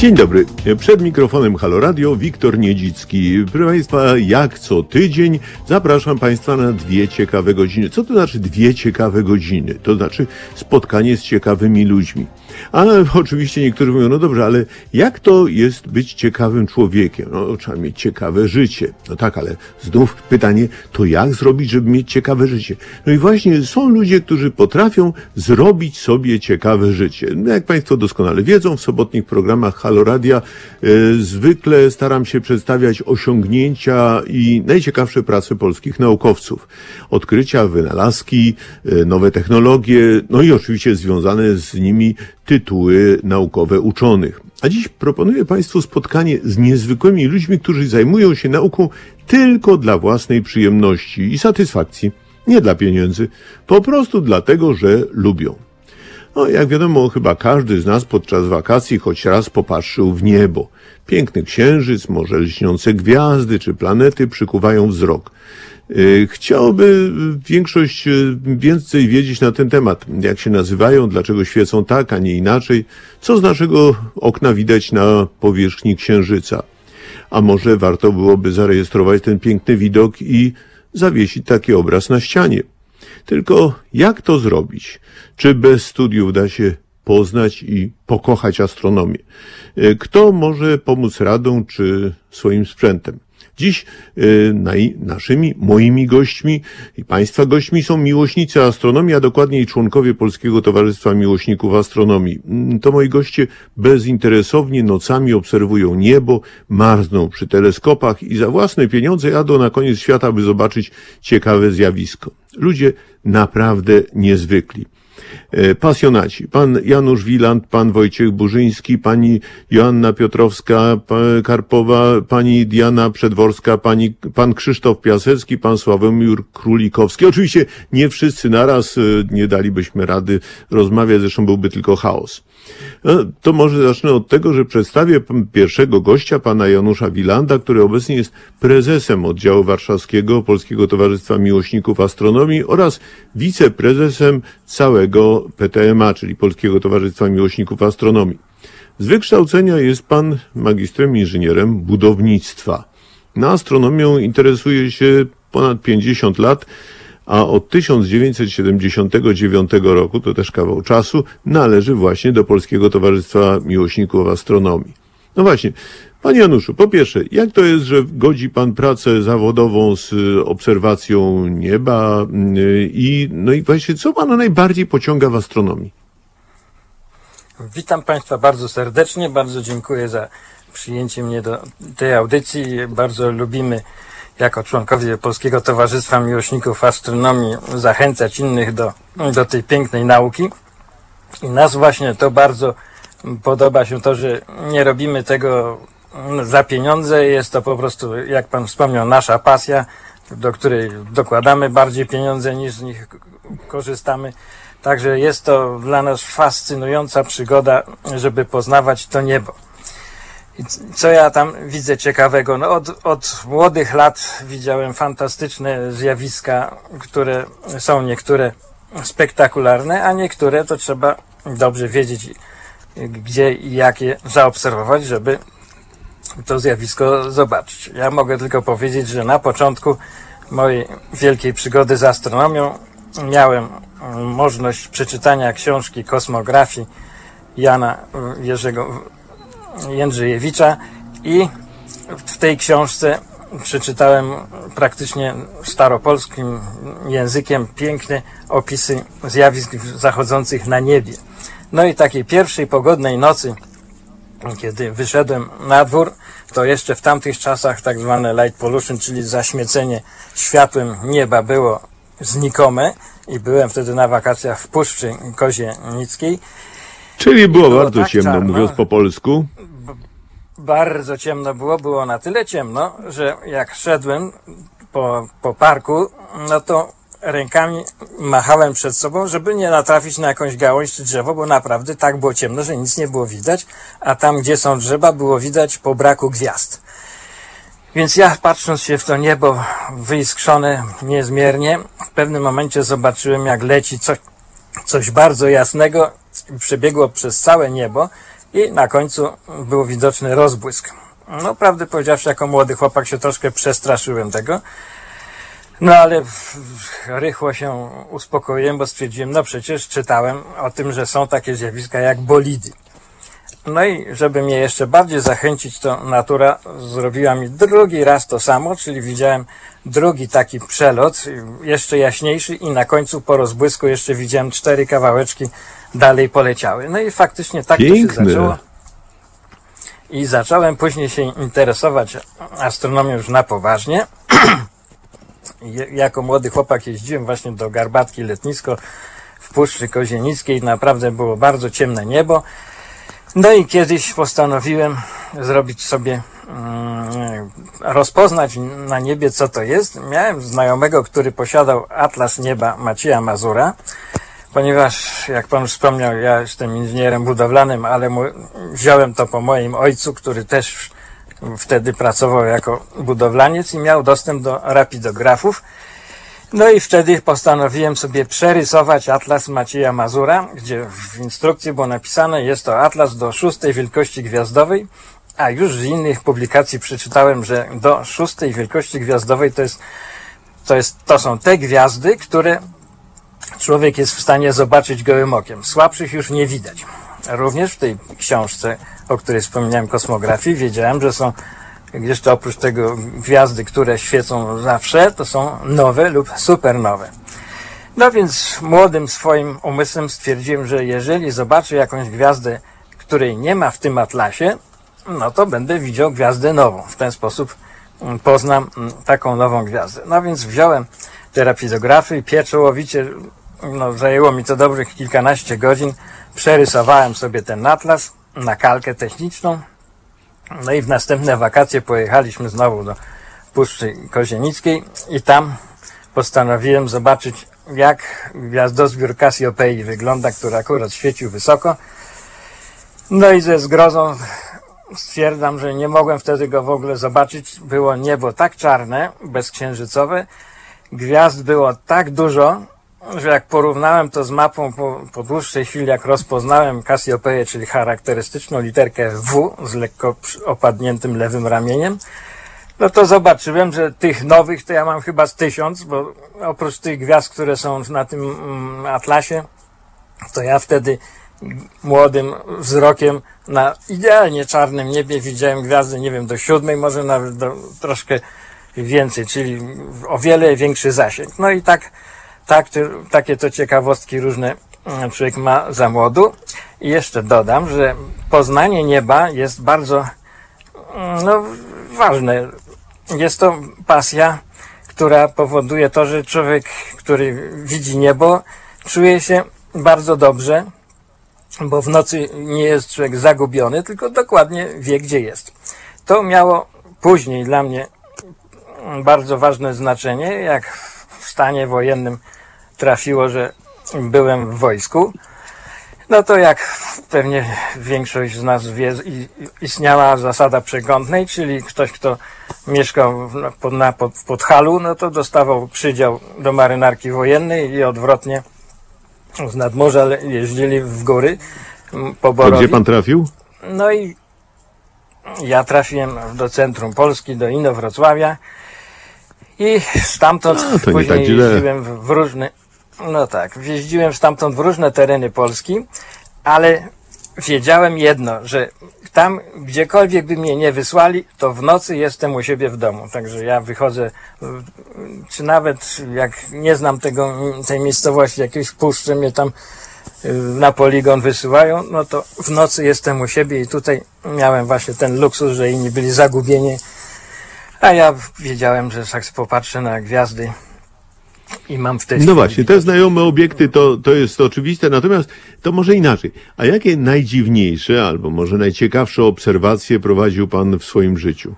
Dzień dobry. Przed mikrofonem Halo Radio Wiktor Niedzicki. Proszę Państwa, jak co tydzień zapraszam Państwa na dwie ciekawe godziny. Co to znaczy dwie ciekawe godziny? To znaczy spotkanie z ciekawymi ludźmi. Ale oczywiście niektórzy mówią, no dobrze, ale jak to jest być ciekawym człowiekiem? No, trzeba mieć ciekawe życie. No tak, ale znów pytanie, to jak zrobić, żeby mieć ciekawe życie? No i właśnie są ludzie, którzy potrafią zrobić sobie ciekawe życie. No, jak Państwo doskonale wiedzą, w sobotnich programach Halo Radia e, zwykle staram się przedstawiać osiągnięcia i najciekawsze prace polskich naukowców. Odkrycia, wynalazki, e, nowe technologie, no i oczywiście związane z nimi tytuły naukowe uczonych. A dziś proponuję Państwu spotkanie z niezwykłymi ludźmi, którzy zajmują się nauką tylko dla własnej przyjemności i satysfakcji. Nie dla pieniędzy, po prostu dlatego, że lubią. No, jak wiadomo, chyba każdy z nas podczas wakacji choć raz popatrzył w niebo. Piękny księżyc, może lśniące gwiazdy czy planety przykuwają wzrok. Y, chciałby większość y, więcej wiedzieć na ten temat. Jak się nazywają, dlaczego świecą tak, a nie inaczej, co z naszego okna widać na powierzchni księżyca. A może warto byłoby zarejestrować ten piękny widok i zawiesić taki obraz na ścianie. Tylko jak to zrobić? Czy bez studiów da się poznać i pokochać astronomię? Y, kto może pomóc radą czy swoim sprzętem? Dziś y, naszymi, moimi gośćmi i Państwa gośćmi są miłośnicy astronomii, a dokładniej członkowie Polskiego Towarzystwa Miłośników Astronomii. Mm, to moi goście bezinteresownie nocami obserwują niebo, marzną przy teleskopach i za własne pieniądze jadą na koniec świata, by zobaczyć ciekawe zjawisko. Ludzie naprawdę niezwykli. E, pasjonaci. Pan Janusz Wiland, pan Wojciech Burzyński, pani Joanna Piotrowska, Karpowa, pani Diana Przedworska, pani, pan Krzysztof Piasecki, pan Sławomir Królikowski. Oczywiście nie wszyscy naraz, e, nie dalibyśmy rady rozmawiać, zresztą byłby tylko chaos. No, to może zacznę od tego, że przedstawię pierwszego gościa, pana Janusza Wilanda, który obecnie jest prezesem oddziału warszawskiego Polskiego Towarzystwa Miłośników Astronomii oraz wiceprezesem całego PTMA, czyli Polskiego Towarzystwa Miłośników Astronomii. Z wykształcenia jest pan magistrem inżynierem budownictwa. Na astronomią interesuje się ponad 50 lat, a od 1979 roku, to też kawał czasu, należy właśnie do Polskiego Towarzystwa Miłośników Astronomii. No właśnie, Panie Januszu, po pierwsze, jak to jest, że godzi Pan pracę zawodową z obserwacją nieba i, no i właśnie, co Pana najbardziej pociąga w astronomii? Witam Państwa bardzo serdecznie, bardzo dziękuję za przyjęcie mnie do tej audycji. Bardzo lubimy jako członkowie Polskiego Towarzystwa Miłośników Astronomii zachęcać innych do, do tej pięknej nauki. I nas właśnie to bardzo podoba się to, że nie robimy tego za pieniądze. Jest to po prostu, jak Pan wspomniał, nasza pasja, do której dokładamy bardziej pieniądze niż z nich korzystamy. Także jest to dla nas fascynująca przygoda, żeby poznawać to niebo. Co ja tam widzę ciekawego? No od, od młodych lat widziałem fantastyczne zjawiska, które są niektóre spektakularne, a niektóre to trzeba dobrze wiedzieć, gdzie i jak je zaobserwować, żeby to zjawisko zobaczyć. Ja mogę tylko powiedzieć, że na początku mojej wielkiej przygody z astronomią miałem możliwość przeczytania książki kosmografii Jana Jerzego Jędrzejewicza i w tej książce przeczytałem praktycznie staropolskim językiem piękne opisy zjawisk zachodzących na niebie. No i takiej pierwszej pogodnej nocy, kiedy wyszedłem na dwór, to jeszcze w tamtych czasach tak zwane light pollution, czyli zaśmiecenie światłem nieba było znikome i byłem wtedy na wakacjach w Puszczy Kozienickiej. Czyli było, było bardzo tak ciemno, czarno. mówiąc po polsku bardzo ciemno było, było na tyle ciemno, że jak szedłem po, po parku, no to rękami machałem przed sobą, żeby nie natrafić na jakąś gałąź czy drzewo, bo naprawdę tak było ciemno, że nic nie było widać, a tam, gdzie są drzewa, było widać po braku gwiazd. Więc ja, patrząc się w to niebo wyiskrzone niezmiernie, w pewnym momencie zobaczyłem, jak leci coś, coś bardzo jasnego, przebiegło przez całe niebo i na końcu był widoczny rozbłysk. No, prawdę powiedziawszy, jako młody chłopak się troszkę przestraszyłem tego. No ale rychło się uspokoiłem, bo stwierdziłem, no przecież czytałem o tym, że są takie zjawiska jak bolidy. No i żeby mnie jeszcze bardziej zachęcić, to natura zrobiła mi drugi raz to samo, czyli widziałem drugi taki przelot, jeszcze jaśniejszy i na końcu po rozbłysku jeszcze widziałem cztery kawałeczki dalej poleciały. No i faktycznie tak Piękne. to się zaczęło. I zacząłem później się interesować astronomią już na poważnie. Jako młody chłopak jeździłem właśnie do Garbatki letnisko w Puszczy Kozienickiej. Naprawdę było bardzo ciemne niebo. No i kiedyś postanowiłem zrobić sobie, mm, rozpoznać na niebie, co to jest. Miałem znajomego, który posiadał atlas nieba Macieja Mazura, ponieważ, jak pan wspomniał, ja jestem inżynierem budowlanym, ale mu, wziąłem to po moim ojcu, który też wtedy pracował jako budowlaniec i miał dostęp do rapidografów. No i wtedy postanowiłem sobie przerysować atlas Macieja Mazura, gdzie w instrukcji było napisane, jest to atlas do szóstej wielkości gwiazdowej, a już z innych publikacji przeczytałem, że do szóstej wielkości gwiazdowej to jest, to jest, to są te gwiazdy, które człowiek jest w stanie zobaczyć gołym okiem. Słabszych już nie widać. Również w tej książce, o której wspomniałem, kosmografii, wiedziałem, że są jeszcze oprócz tego gwiazdy, które świecą zawsze, to są nowe lub supernowe. No więc młodym swoim umysłem stwierdziłem, że jeżeli zobaczę jakąś gwiazdę, której nie ma w tym atlasie, no to będę widział gwiazdę nową. W ten sposób mm, poznam mm, taką nową gwiazdę. No więc wziąłem te rapidografy i pieczołowicie, no zajęło mi to dobrych kilkanaście godzin, przerysowałem sobie ten atlas na kalkę techniczną, no i w następne wakacje pojechaliśmy znowu do Puszczy Kozienickiej i tam postanowiłem zobaczyć, jak gwiazdozbiór Cassiopeii wygląda, który akurat świecił wysoko. No i ze zgrozą stwierdzam, że nie mogłem wtedy go w ogóle zobaczyć. Było niebo tak czarne, bezksiężycowe, gwiazd było tak dużo, że jak porównałem to z mapą po, po dłuższej chwili, jak rozpoznałem Cassiopeię, czyli charakterystyczną literkę W z lekko opadniętym lewym ramieniem, no to zobaczyłem, że tych nowych to ja mam chyba z tysiąc, bo oprócz tych gwiazd, które są na tym mm, atlasie, to ja wtedy młodym wzrokiem na idealnie czarnym niebie widziałem gwiazdy, nie wiem, do siódmej, może nawet do troszkę więcej, czyli o wiele większy zasięg. No i tak, tak takie to ciekawostki różne mm, człowiek ma za młodu. I jeszcze dodam, że poznanie nieba jest bardzo mm, no, ważne. Jest to pasja, która powoduje to, że człowiek, który widzi niebo, czuje się bardzo dobrze, bo w nocy nie jest człowiek zagubiony, tylko dokładnie wie, gdzie jest. To miało później dla mnie bardzo ważne znaczenie, jak w stanie wojennym trafiło, że byłem w wojsku. No to jak pewnie większość z nas wie, istniała zasada przeglądnej, czyli ktoś, kto mieszkał na, pod, w Podhalu, no to dostawał przydział do marynarki wojennej i odwrotnie z nadmorza jeździli w góry po To Borowi. gdzie pan trafił? No i ja trafiłem do centrum Polski, do Inowrocławia i stamtąd nie później tak jeździłem w, w różne, no tak, jeździłem stamtąd w różne tereny Polski, ale wiedziałem jedno, że tam gdziekolwiek by mnie nie wysłali, to w nocy jestem u siebie w domu. Także ja wychodzę, czy nawet jak nie znam tego, tej miejscowości, jakieś puszcze mnie tam y, na poligon wysyłają, no to w nocy jestem u siebie i tutaj miałem właśnie ten luksus, że inni byli zagubieni, a ja wiedziałem, że tak popatrzę na gwiazdy i mam w tej No właśnie, te znajome obiekty to, to jest oczywiste, natomiast to może inaczej. A jakie najdziwniejsze albo może najciekawsze obserwacje prowadził pan w swoim życiu?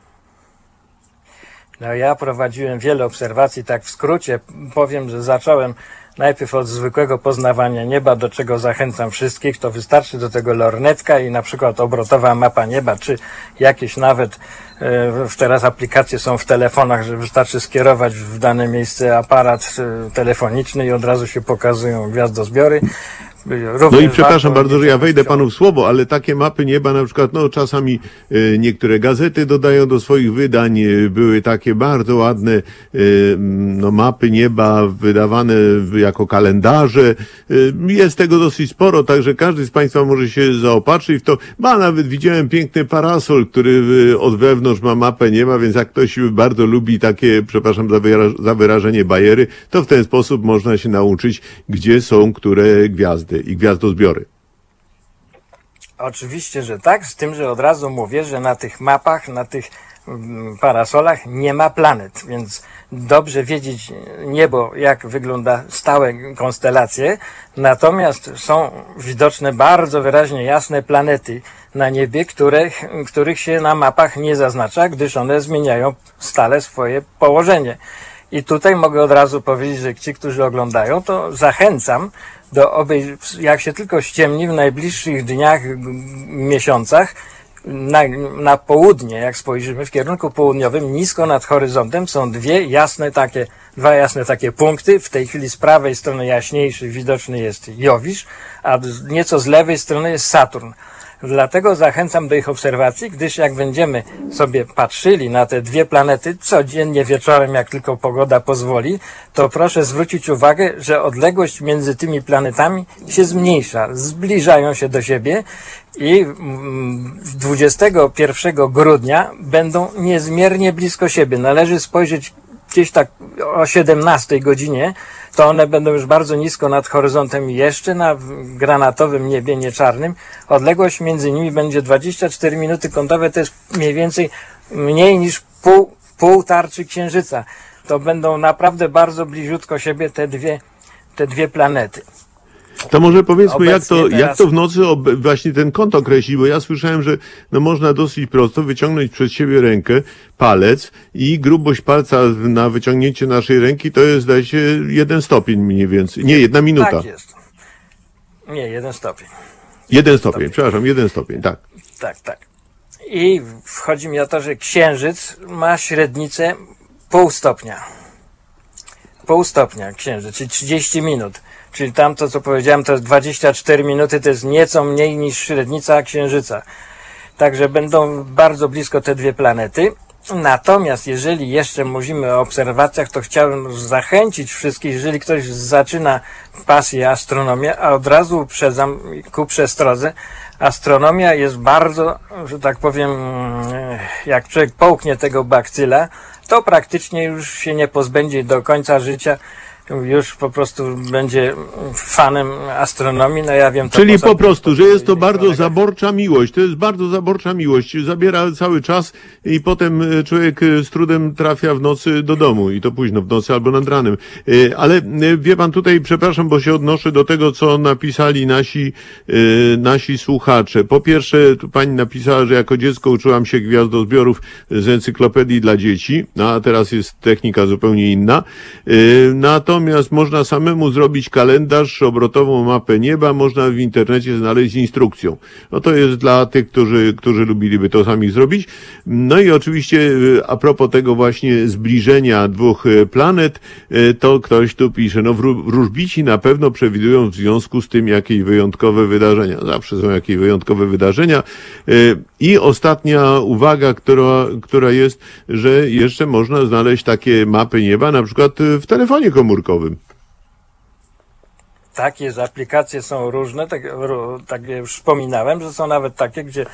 No ja prowadziłem wiele obserwacji, tak w skrócie powiem, że zacząłem najpierw od zwykłego poznawania nieba, do czego zachęcam wszystkich, to wystarczy do tego lornetka i na przykład obrotowa mapa nieba, czy jakieś nawet, teraz aplikacje są w telefonach, że wystarczy skierować w dane miejsce aparat e, telefoniczny i od razu się pokazują gwiazdozbiory. No i przepraszam bardzo, że ja wejdę panu w słowo, ale takie mapy nieba na przykład, no czasami e, niektóre gazety dodają do swoich wydań, e, były takie bardzo ładne e, no, mapy nieba wydawane w- jako kalendarze. E, jest tego dosyć sporo, także każdy z państwa może się zaopatrzyć w to. Ba, nawet widziałem piękny parasol, który e, od wewnątrz ma mapę nieba, więc jak ktoś bardzo lubi takie, przepraszam za, wyra- za wyrażenie, bajery, to w ten sposób można się nauczyć, gdzie są które gwiazdy i gwiazdozbiory. Oczywiście, że tak, z tym, że od razu mówię, że na tych mapach, na tych mm, parasolach nie ma planet, więc dobrze wiedzieć niebo, jak wygląda stałe konstelacje, natomiast są widoczne bardzo wyraźnie jasne planety na niebie, których, których się na mapach nie zaznacza, gdyż one zmieniają stale swoje położenie. I tutaj mogę od razu powiedzieć, że ci, którzy oglądają, to zachęcam do obej, jak się tylko ściemni w najbliższych dniach, miesiącach, na, na południe, jak spojrzymy w kierunku południowym, nisko nad horyzontem są dwie jasne takie, dwa jasne takie punkty. W tej chwili z prawej strony jaśniejszy widoczny jest Jowisz, a nieco z lewej strony jest Saturn. Dlatego zachęcam do ich obserwacji, gdyż jak będziemy sobie patrzyli na te dwie planety codziennie wieczorem, jak tylko pogoda pozwoli, to proszę zwrócić uwagę, że odległość między tymi planetami się zmniejsza, zbliżają się do siebie i mm, 21 grudnia będą niezmiernie blisko siebie. Należy spojrzeć gdzieś tak o 17 godzinie, to one będą już bardzo nisko nad horyzontem i jeszcze na granatowym niebie, nie czarnym. Odległość między nimi będzie 24 minuty kątowe, to jest mniej więcej mniej niż pół, pół tarczy księżyca. To będą naprawdę bardzo bliziutko siebie te dwie, te dwie planety. To może powiedzmy, jak to, jak teraz- to w nocy właśnie ten kąt określić, bo ja słyszałem, że no można dosyć prosto wyciągnąć przed siebie rękę, palec i grubość palca na wyciągnięcie naszej ręki to jest, zdaje się, jeden stopień mniej więcej. Nie, jedna minuta. Tak jest. Nie, jeden stopień. jeden stopień, przepraszam, jeden stopień, tak. Tak, tak. I wchodzi mi o to, że księżyc ma średnicę pół stopnia. Pół stopnia księżyc, czyli 30 minut. Czyli tam to, co powiedziałem, to jest 24 minuty, to jest nieco mniej niż średnica księżyca. Także będą bardzo blisko te dwie planety. Natomiast jeżeli jeszcze mówimy o obserwacjach, to chciałbym zachęcić wszystkich, jeżeli ktoś zaczyna pasję astronomię, a od razu uprzedzam ku przestrodze, astronomia jest bardzo, że tak powiem, jak człowiek połknie tego bakcyla, to praktycznie już się nie pozbędzie do końca życia. Już po prostu będzie fanem astronomii. No ja wiem to Czyli po prostu, że jest to bardzo zaborcza miłość. To jest bardzo zaborcza miłość. Zabiera cały czas i potem e, człowiek e, z trudem trafia w nocy do domu i to późno w nocy albo nad ranem. E, Ale wie pan tutaj, przepraszam, bo się odnoszę do tego, co napisali nasi, nasi słuchacze. Po pierwsze, tu pani napisała, że jako dziecko uczyłam się gwiazdozbiorów z encyklopedii dla dzieci, no a teraz jest technika zupełnie inna. E, Natomiast można samemu zrobić kalendarz, obrotową mapę nieba, można w internecie znaleźć instrukcją. No to jest dla tych, którzy, którzy lubiliby to sami zrobić. No i oczywiście e, a propos tego właśnie zbliżenia dwóch e, planet, e, to ktoś tu pisze, no wró- wróżbici na pewno przewidują w związku z tym jakieś wyjątkowe wydarzenia. Zawsze są jakieś wyjątkowe wydarzenia. I ostatnia uwaga, która, która jest, że jeszcze można znaleźć takie mapy nieba, na przykład w telefonie komórkowym. Tak jest, aplikacje są różne, tak, tak już wspominałem, że są nawet takie, gdzie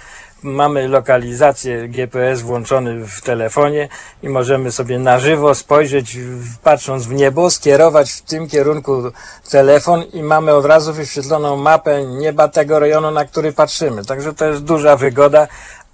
mamy lokalizację GPS włączony w telefonie i możemy sobie na żywo spojrzeć, patrząc w niebo, skierować w tym kierunku telefon i mamy od razu wyświetloną mapę nieba tego rejonu, na który patrzymy. Także to jest duża wygoda,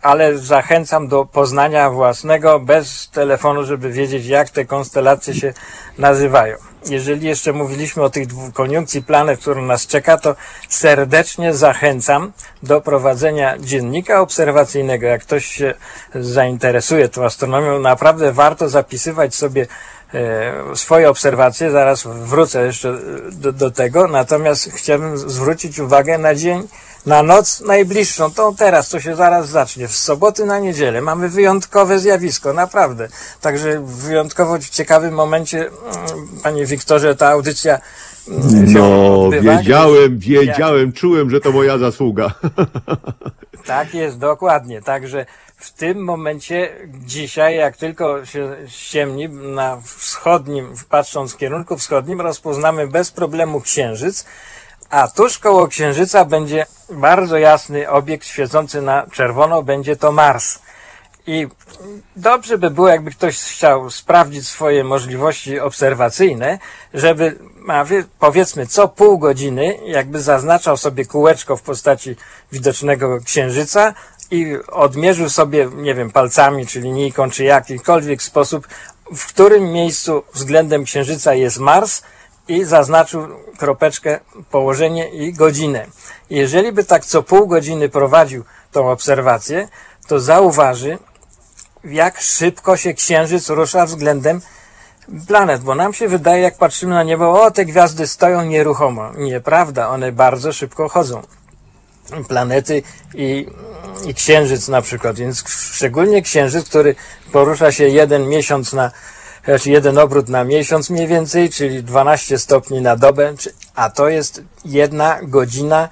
ale zachęcam do poznania własnego bez telefonu, żeby wiedzieć, jak te konstelacje się nazywają. Jeżeli jeszcze mówiliśmy o tych dwóch koniunkcji planet, która nas czeka, to serdecznie zachęcam do prowadzenia dziennika obserwacyjnego. Jak ktoś się zainteresuje tą astronomią, naprawdę warto zapisywać sobie e, swoje obserwacje, zaraz wrócę jeszcze do, do tego, natomiast chciałbym zwrócić uwagę na dzień, na noc najbliższą, to teraz, to się zaraz zacznie, w soboty na niedzielę. Mamy wyjątkowe zjawisko, naprawdę. Także w wyjątkowo ciekawym momencie, mm, panie Wiktorze, ta audycja mm, No, odbywa, wiedziałem, wiedziałem, czułem, że to moja zasługa. Tak jest, dokładnie. Także w tym momencie, dzisiaj, jak tylko się ściemni na wschodnim, patrząc w kierunku wschodnim, rozpoznamy bez problemu księżyc, a tuż koło księżyca będzie bardzo jasny obiekt świecący na czerwono, będzie to Mars. I dobrze by było, jakby ktoś chciał sprawdzić swoje możliwości obserwacyjne, żeby, powiedzmy, co pół godziny, jakby zaznaczał sobie kółeczko w postaci widocznego księżyca i odmierzył sobie, nie wiem, palcami, czy linijką, czy jakikolwiek sposób, w którym miejscu względem księżyca jest Mars i zaznaczył kropeczkę, położenie i godzinę. Jeżeli by tak co pół godziny prowadził tą obserwację, to zauważy, jak szybko się księżyc rusza względem planet, bo nam się wydaje, jak patrzymy na niebo, o, te gwiazdy stoją nieruchomo. Nieprawda, one bardzo szybko chodzą. Planety i, i księżyc na przykład, więc szczególnie księżyc, który porusza się jeden miesiąc na, znaczy jeden obrót na miesiąc mniej więcej, czyli 12 stopni na dobę, a to jest jedna godzina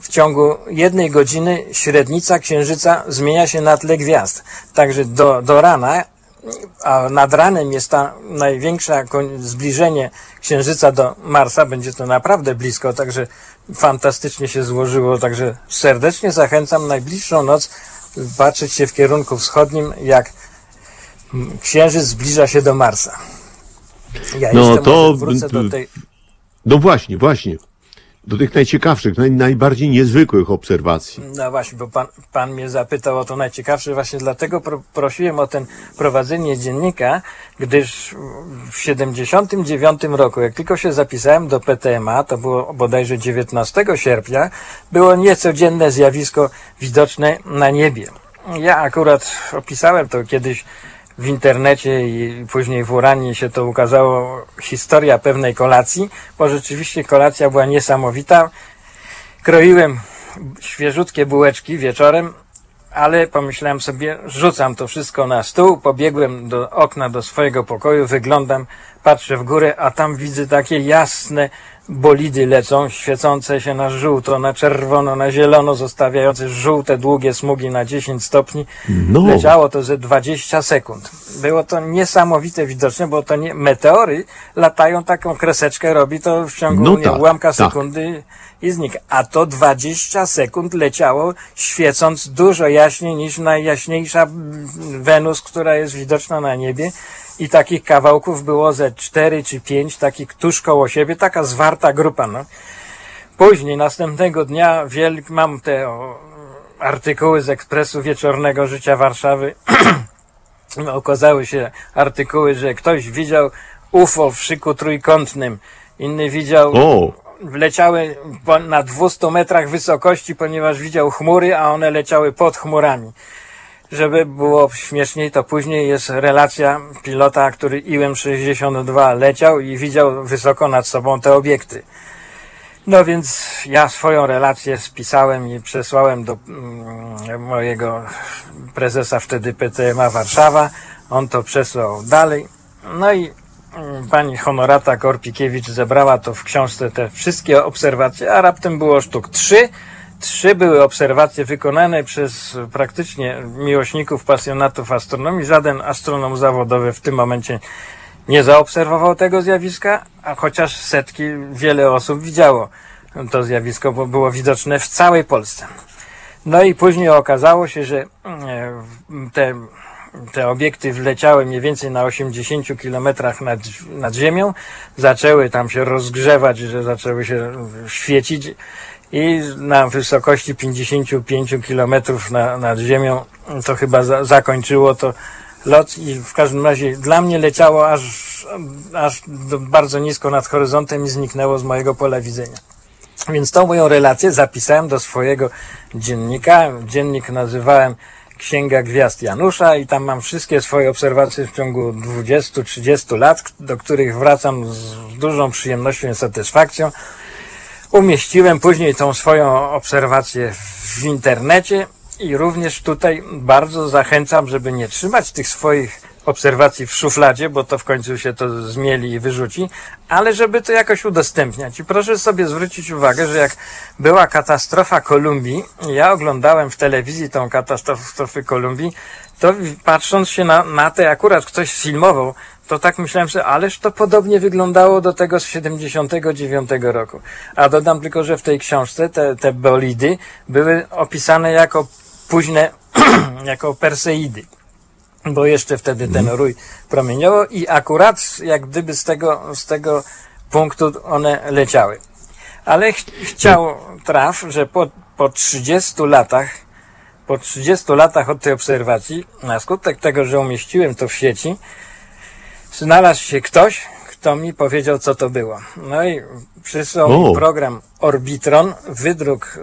w ciągu jednej godziny średnica księżyca zmienia się na tle gwiazd. Także do, do rana, a nad ranem jest ta największa koń- zbliżenie księżyca do Marsa, będzie to naprawdę blisko, także fantastycznie się złożyło, także serdecznie zachęcam najbliższą noc patrzeć się w kierunku wschodnim, jak księżyc zbliża się do Marsa. Ja No to- wrócę do tej No właśnie, właśnie. Do tych najciekawszych, naj, najbardziej niezwykłych obserwacji. No właśnie, bo pan, pan mnie zapytał o to najciekawsze, właśnie dlatego pro, prosiłem o ten prowadzenie dziennika, gdyż w 79 roku, jak tylko się zapisałem do PTMA, to było bodajże 19 sierpnia, było niecodzienne zjawisko widoczne na niebie. Ja akurat opisałem to kiedyś w internecie i później w Uranie się to ukazało, historia pewnej kolacji, bo rzeczywiście kolacja była niesamowita. Kroiłem świeżutkie bułeczki wieczorem, ale pomyślałem sobie, rzucam to wszystko na stół, pobiegłem do okna do swojego pokoju, wyglądam, patrzę w górę, a tam widzę takie jasne bolidy lecą, świecące się na żółto, na czerwono, na zielono, zostawiające żółte, długie smugi na 10 stopni. No. Leciało to ze 20 sekund. Było to niesamowite widoczne, bo to nie, meteory latają taką kreseczkę, robi to w ciągu No nie, tak, ułamka tak. sekundy i znika. A to 20 sekund leciało, świecąc dużo jaśniej niż najjaśniejsza Wenus, która jest widoczna na niebie. I takich kawałków było ze 4 czy 5, takich tuż koło siebie, taka zwarta grupa. No. Później, następnego dnia, wielk, mam te o, artykuły z Ekspresu Wieczornego Życia Warszawy. Okazały się artykuły, że ktoś widział UFO w szyku trójkątnym, inny widział O, leciały na 200 metrach wysokości, ponieważ widział chmury, a one leciały pod chmurami. Żeby było śmieszniej, to później jest relacja pilota, który IM-62 leciał i widział wysoko nad sobą te obiekty. No więc ja swoją relację spisałem i przesłałem do mm, mojego prezesa wtedy PTMA Warszawa. On to przesłał dalej. No i mm, pani Honorata Korpikiewicz zebrała to w książce te wszystkie obserwacje, a raptem było sztuk trzy. Trzy były obserwacje wykonane przez praktycznie miłośników, pasjonatów astronomii. Żaden astronom zawodowy w tym momencie nie zaobserwował tego zjawiska, a chociaż setki, wiele osób widziało to zjawisko, bo było widoczne w całej Polsce. No i później okazało się, że e, te, te obiekty wleciały mniej więcej na 80 kilometrach nad, nad ziemią, zaczęły tam się rozgrzewać, że zaczęły się świecić i na wysokości 55 kilometrów na, nad ziemią to chyba za, zakończyło to lot i w każdym razie dla mnie leciało aż, aż bardzo nisko nad horyzontem i zniknęło z mojego pola widzenia. Więc tą moją relację zapisałem do swojego dziennika. Dziennik nazywałem Księga Gwiazd Janusza i tam mam wszystkie swoje obserwacje w ciągu 20-30 lat, do których wracam z dużą przyjemnością i satysfakcją. Umieściłem później tą swoją obserwację w internecie i również tutaj bardzo zachęcam, żeby nie trzymać tych swoich obserwacji w szufladzie, bo to w końcu się to zmieli i wyrzuci, ale żeby to jakoś udostępniać. I proszę sobie zwrócić uwagę, że jak była katastrofa Kolumbii, ja oglądałem w telewizji tą katastrofę Kolumbii, to patrząc się na, na te, akurat ktoś filmował, to tak myślałem sobie, ależ to podobnie wyglądało do tego z 79 roku. A dodam tylko, że w tej książce te, te bolidy były opisane jako późne, jako Perseidy bo jeszcze wtedy ten rój promieniował i akurat jak gdyby z tego, z tego punktu one leciały. Ale ch chciał traf, że po, po 30 latach, po 30 latach od tej obserwacji, na skutek tego, że umieściłem to w sieci, znalazł się ktoś, kto mi powiedział, co to było. No i przysłał O. program Orbitron, wydruk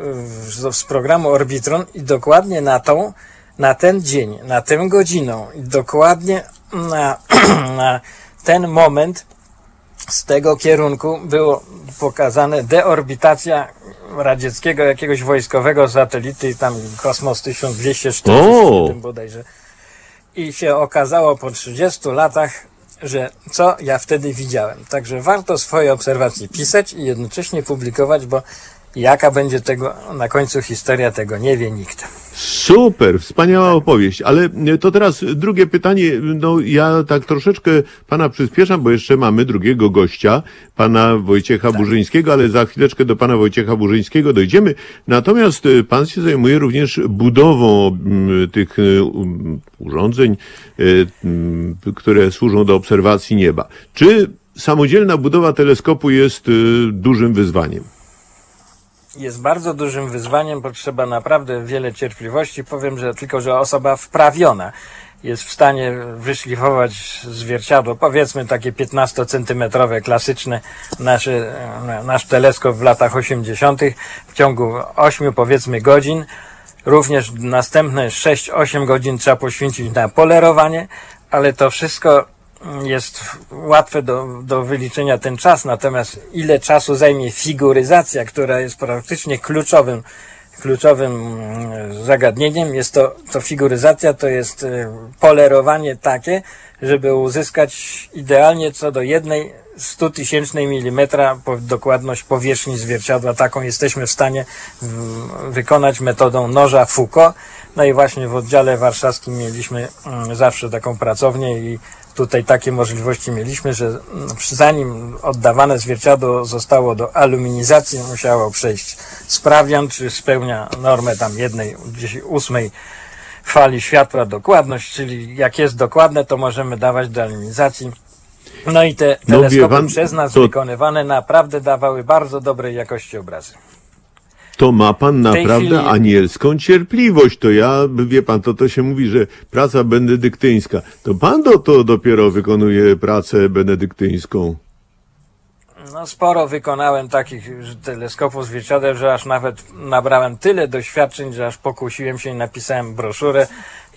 y, z, z programu Orbitron i dokładnie na tą, na ten dzień, na tę godzinę i dokładnie na, na ten moment z tego kierunku było pokazane deorbitacja radzieckiego jakiegoś wojskowego satelity, tam Kosmos 1247 bodajże. I się okazało po 30 latach, że co ja wtedy widziałem. Także warto swoje obserwacje pisać i jednocześnie publikować, bo jaka będzie tego na końcu historia, tego nie wie nikt. Super, wspaniała opowieść. Ale e, to teraz drugie pytanie. No, ja tak troszeczkę pana przyspieszam, bo jeszcze mamy drugiego gościa, pana Wojciecha Burzyńskiego, ale za chwileczkę do pana Wojciecha Burzyńskiego dojdziemy. Natomiast e, pan się zajmuje również budową m, tych e, um, urządzeń, e, m, które służą do obserwacji nieba. Czy samodzielna budowa teleskopu jest dużym wyzwaniem? Jest bardzo dużym wyzwaniem, potrzeba naprawdę wiele cierpliwości. Powiem, że tylko, że osoba wprawiona jest w stanie wyszlifować zwierciadło, powiedzmy takie 15-centymetrowe, klasyczne, nasze, nasz teleskop w latach 80. w ciągu 8 powiedzmy godzin. Również następne 6-8 godzin trzeba poświęcić na polerowanie, ale to wszystko jest łatwe do, do wyliczenia ten czas, natomiast ile czasu zajmie figuryzacja, która jest praktycznie kluczowym, kluczowym mm, zagadnieniem, jest to, to figuryzacja to jest y, polerowanie takie, żeby uzyskać idealnie co do jednej 100 tysięcznej milimetra dokładność powierzchni zwierciadła. Taką jesteśmy w stanie wykonać metodą noża Foucault. No i właśnie w oddziale warszawskim mieliśmy mm, zawsze taką pracownię i tutaj takie możliwości mieliśmy, że mm, zanim oddawane zwierciadło zostało do aluminizacji, musiało przejść sprawdzian, czy spełnia normę tam jednej gdzieś ósmej fali światła dokładność, czyli jak jest dokładne, to możemy dawać do aluminizacji. No i te No teleskopy pan, przez nas to- wykonywane naprawdę dawały bardzo dobrej jakości obrazy. To ma pan naprawdę chwili- anielską cierpliwość. To ja, wie pan, to, to się mówi, że praca benedyktyńska. To pan do, to dopiero wykonuje pracę benedyktyńską. No sporo wykonałem takich teleskopów zwierciadeł, że aż nawet nabrałem tyle doświadczeń, że aż pokusiłem się i napisałem broszurę,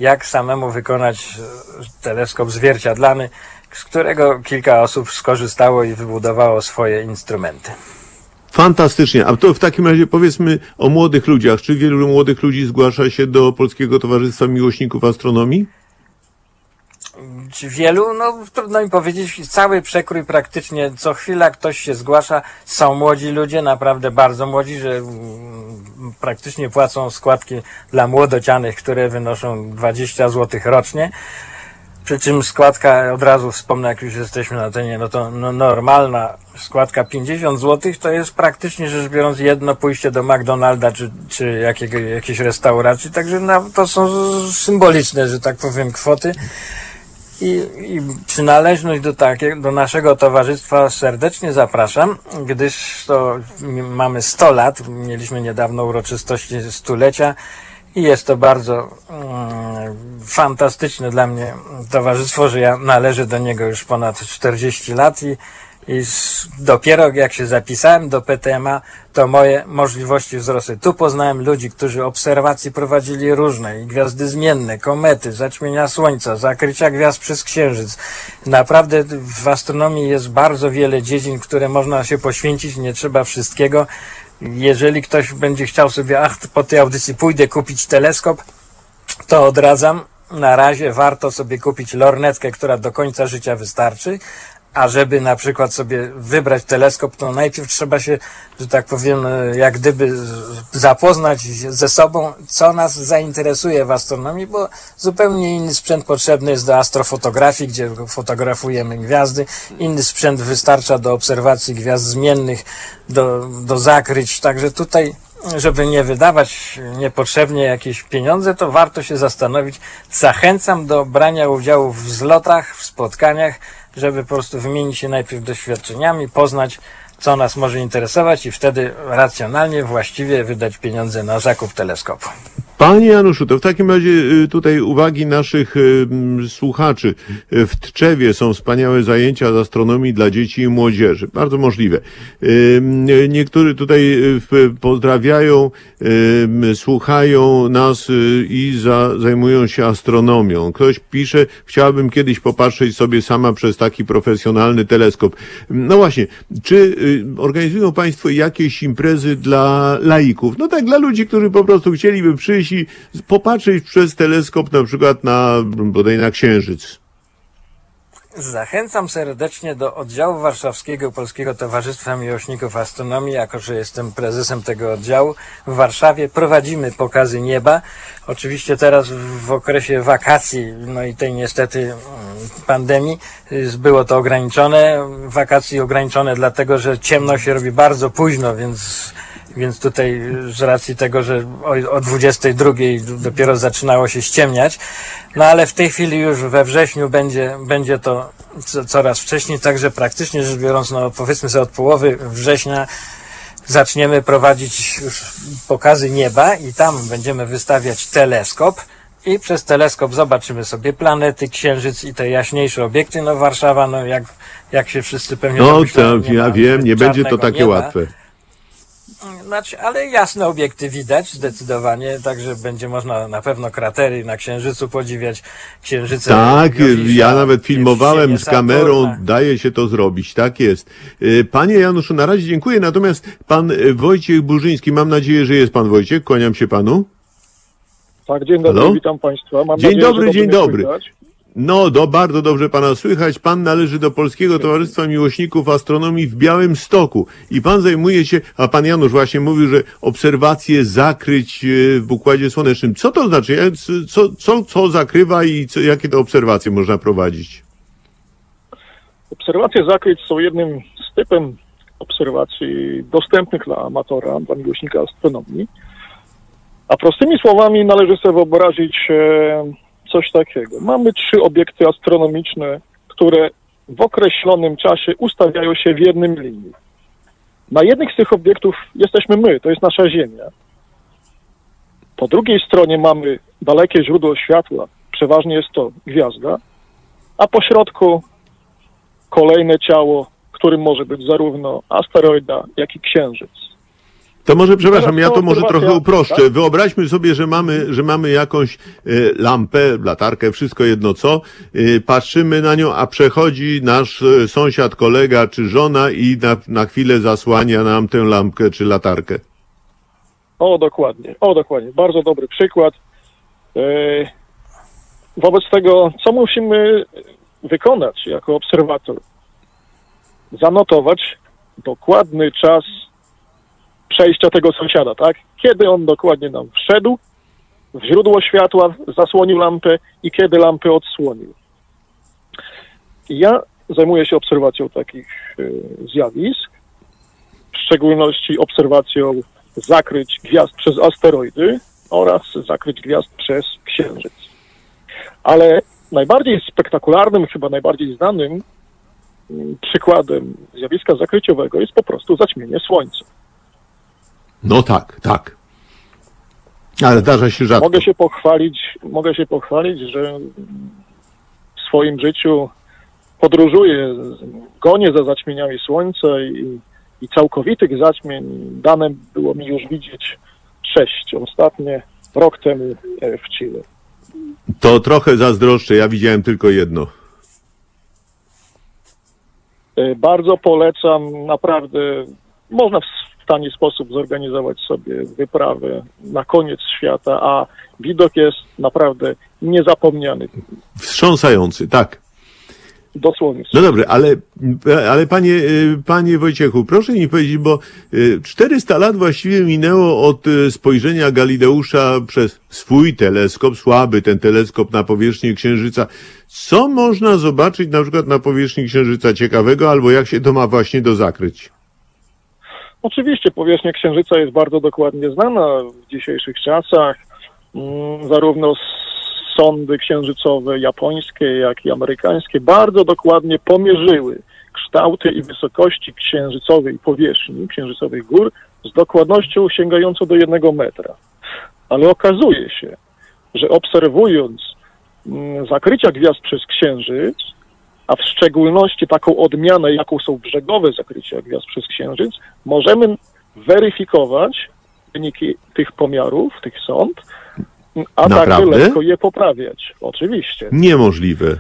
jak samemu wykonać e, teleskop zwierciadlany, z którego kilka osób skorzystało i wybudowało swoje instrumenty. Fantastycznie. A to w takim razie powiedzmy o młodych ludziach. Czy wielu młodych ludzi zgłasza się do Polskiego Towarzystwa Miłośników Astronomii? Czy wielu? No trudno mi powiedzieć. Cały przekrój praktycznie co chwila ktoś się zgłasza. Są młodzi ludzie, naprawdę bardzo młodzi, że mm, praktycznie płacą składki dla młodocianych, które wynoszą 20 zł rocznie. Przy czym składka, od razu wspomnę, jak już jesteśmy na tenie, no to no, normalna składka 50 zł to jest praktycznie rzecz biorąc jedno pójście do McDonalda czy, czy jakiego, jakiejś restauracji, także no, to są symboliczne, że tak powiem, kwoty. I, I przynależność do, takie, do naszego towarzystwa serdecznie zapraszam, gdyż to mamy 100 lat, mieliśmy niedawno uroczystości stulecia i jest to bardzo mm, fantastyczne dla mnie towarzystwo, że ja należę do niego już ponad 40 lat i, i dopiero jak się zapisałem do PTMA, to moje możliwości wzrosły. Tu poznałem ludzi, którzy obserwacje prowadzili różne, i gwiazdy zmienne, komety, zaćmienia słońca, zakrycia gwiazd przez księżyc. Naprawdę w astronomii jest bardzo wiele dziedzin, które można się poświęcić, nie trzeba wszystkiego. Jeżeli ktoś będzie chciał sobie, ach, po tej audycji pójdę kupić teleskop, to odradzam, na razie warto sobie kupić lornetkę, która do końca życia wystarczy, a żeby na przykład sobie wybrać teleskop, to najpierw trzeba się, że tak powiem, e, jak gdyby zapoznać ze sobą, co nas zainteresuje w astronomii, bo zupełnie inny sprzęt potrzebny jest do astrofotografii, gdzie fotografujemy gwiazdy, inny sprzęt wystarcza do obserwacji gwiazd zmiennych, do, do zakryć, także tutaj żeby nie wydawać niepotrzebnie jakieś pieniądze, to warto się zastanowić. Zachęcam do brania udziału w zlotach, w spotkaniach, żeby po prostu wymienić się najpierw doświadczeniami, poznać, co nas może interesować i wtedy racjonalnie, właściwie wydać pieniądze na zakup teleskopu. Panie Januszu, to w takim razie y, tutaj uwagi naszych y, słuchaczy. Y, W Tczewie są wspaniałe zajęcia z astronomii dla dzieci i młodzieży. Bardzo możliwe. Niektórzy tutaj pozdrawiają, słuchają nas i za, zajmują się astronomią. Ktoś pisze, chciałabym kiedyś popatrzeć sobie sama przez taki profesjonalny teleskop. No właśnie, czy organizują Państwo jakieś imprezy dla laików? No tak, dla ludzi, którzy po prostu chcieliby przyjść i popatrzeć przez teleskop na przykład na, bodaj na Księżyc. Zachęcam serdecznie do oddziału warszawskiego Polskiego Towarzystwa Miłośników Astronomii, jako że jestem prezesem tego oddziału. W Warszawie prowadzimy pokazy nieba. Oczywiście teraz w okresie wakacji, no i tej niestety mm, pandemii, y, było to ograniczone. Wakacji ograniczone dlatego, że ciemno się robi bardzo późno, więc więc tutaj z racji tego, że o, o 22 dopiero zaczynało się ściemniać, no ale w tej chwili już we wrześniu będzie, będzie to co, coraz wcześniej, także praktycznie rzecz biorąc, no powiedzmy sobie od połowy września zaczniemy prowadzić już pokazy nieba i tam będziemy wystawiać teleskop i przez teleskop zobaczymy sobie planety, księżyc i te jaśniejsze obiekty. No Warszawa, no jak, jak się wszyscy pewnie No nie ja wiem, nie będzie to takie nieba. łatwe. Znaczy, ale jasne obiekty widać zdecydowanie, także będzie można na pewno kratery na Księżycu podziwiać, księżyce. Tak, Jowisza, ja nawet filmowałem z kamerą, Saturna. daje się to zrobić, tak jest. Y, Panie Januszu, na razie dziękuję, natomiast pan y, Wojciech Burzyński, mam nadzieję, że jest pan Wojciech, kłaniam się panu. Tak, dzień dobry, Halo? witam Państwa. Mam Dzień nadzieję, dobry, dzień dobry. słychać. No, do, bardzo dobrze pana słychać. Pan należy do Polskiego Towarzystwa Miłośników Astronomii w Białym Stoku. I pan zajmuje się, a pan Janusz właśnie mówił, że obserwacje zakryć e, w Układzie Słonecznym. Co to znaczy? Co, co, co zakrywa i co, jakie to obserwacje można prowadzić? Obserwacje zakryć są jednym z typem obserwacji dostępnych dla amatora, dla miłośnika astronomii. A prostymi słowami należy sobie wyobrazić e, coś takiego. Mamy trzy obiekty astronomiczne, które w określonym czasie ustawiają się w jednym linii. Na jednych z tych obiektów jesteśmy my, to jest nasza Ziemia. Po drugiej stronie mamy dalekie źródło światła, przeważnie jest to gwiazda, a po środku kolejne ciało, którym może być zarówno asteroida, jak i księżyc. To może, przepraszam, ja to może trochę uproszczę. tak? Wyobraźmy sobie, że mamy, że mamy jakąś e, lampę, latarkę, wszystko jedno co, e, patrzymy na nią, a przechodzi nasz e, sąsiad, kolega czy żona i na, na chwilę zasłania nam tę lampkę czy latarkę. O, dokładnie, o, dokładnie. Bardzo dobry przykład. Wobec tego, co musimy wykonać jako obserwator? Zanotować dokładny czas przejścia tego sąsiada, tak? Kiedy on dokładnie nam wszedł w źródło światła, zasłonił lampę i kiedy lampę odsłonił. Ja zajmuję się obserwacją takich e, zjawisk, w szczególności obserwacją zakryć gwiazd przez asteroidy oraz zakryć gwiazd przez księżyc. Ale najbardziej spektakularnym, chyba najbardziej znanym mm, przykładem zjawiska zakryciowego jest po prostu zaćmienie Słońca. No tak, tak. Ale zdarza się rzadko. Mogę się pochwalić, mogę się pochwalić, że w swoim życiu podróżuję, gonię za zaćmieniami Słońca i, i całkowitych zaćmień dane było mi już widzieć sześć. Ostatnie rok temu e, w Chile. To trochę zazdroszczę, ja widziałem tylko jedno. E, Bardzo polecam, naprawdę można w tani sposób zorganizować sobie wyprawę na koniec świata, a widok jest naprawdę niezapomniany. Wstrząsający, tak. Dosłownie. No dobrze, ale, ale panie, y, panie Wojciechu, proszę mi powiedzieć, bo y, 400 lat właściwie minęło od y, spojrzenia Galileusza przez swój teleskop, słaby ten teleskop na powierzchnię Księżyca. Co można zobaczyć na przykład na powierzchni Księżyca ciekawego, albo jak się to ma właśnie do zakryć? Oczywiście powierzchnia Księżyca jest bardzo dokładnie znana w dzisiejszych czasach. Mm, Zarówno sądy księżycowe japońskie, jak i amerykańskie bardzo dokładnie pomierzyły kształty i wysokości księżycowej powierzchni, księżycowych gór z dokładnością sięgającą do jednego metra. Ale okazuje się, że obserwując mm, zakrycia gwiazd przez księżyc, a w szczególności taką odmianę, jaką są brzegowe zakrycia gwiazd przez księżyc, możemy weryfikować wyniki tych pomiarów, tych sąd, a Naprawdę? także lekko je poprawiać. Oczywiście. Niemożliwe.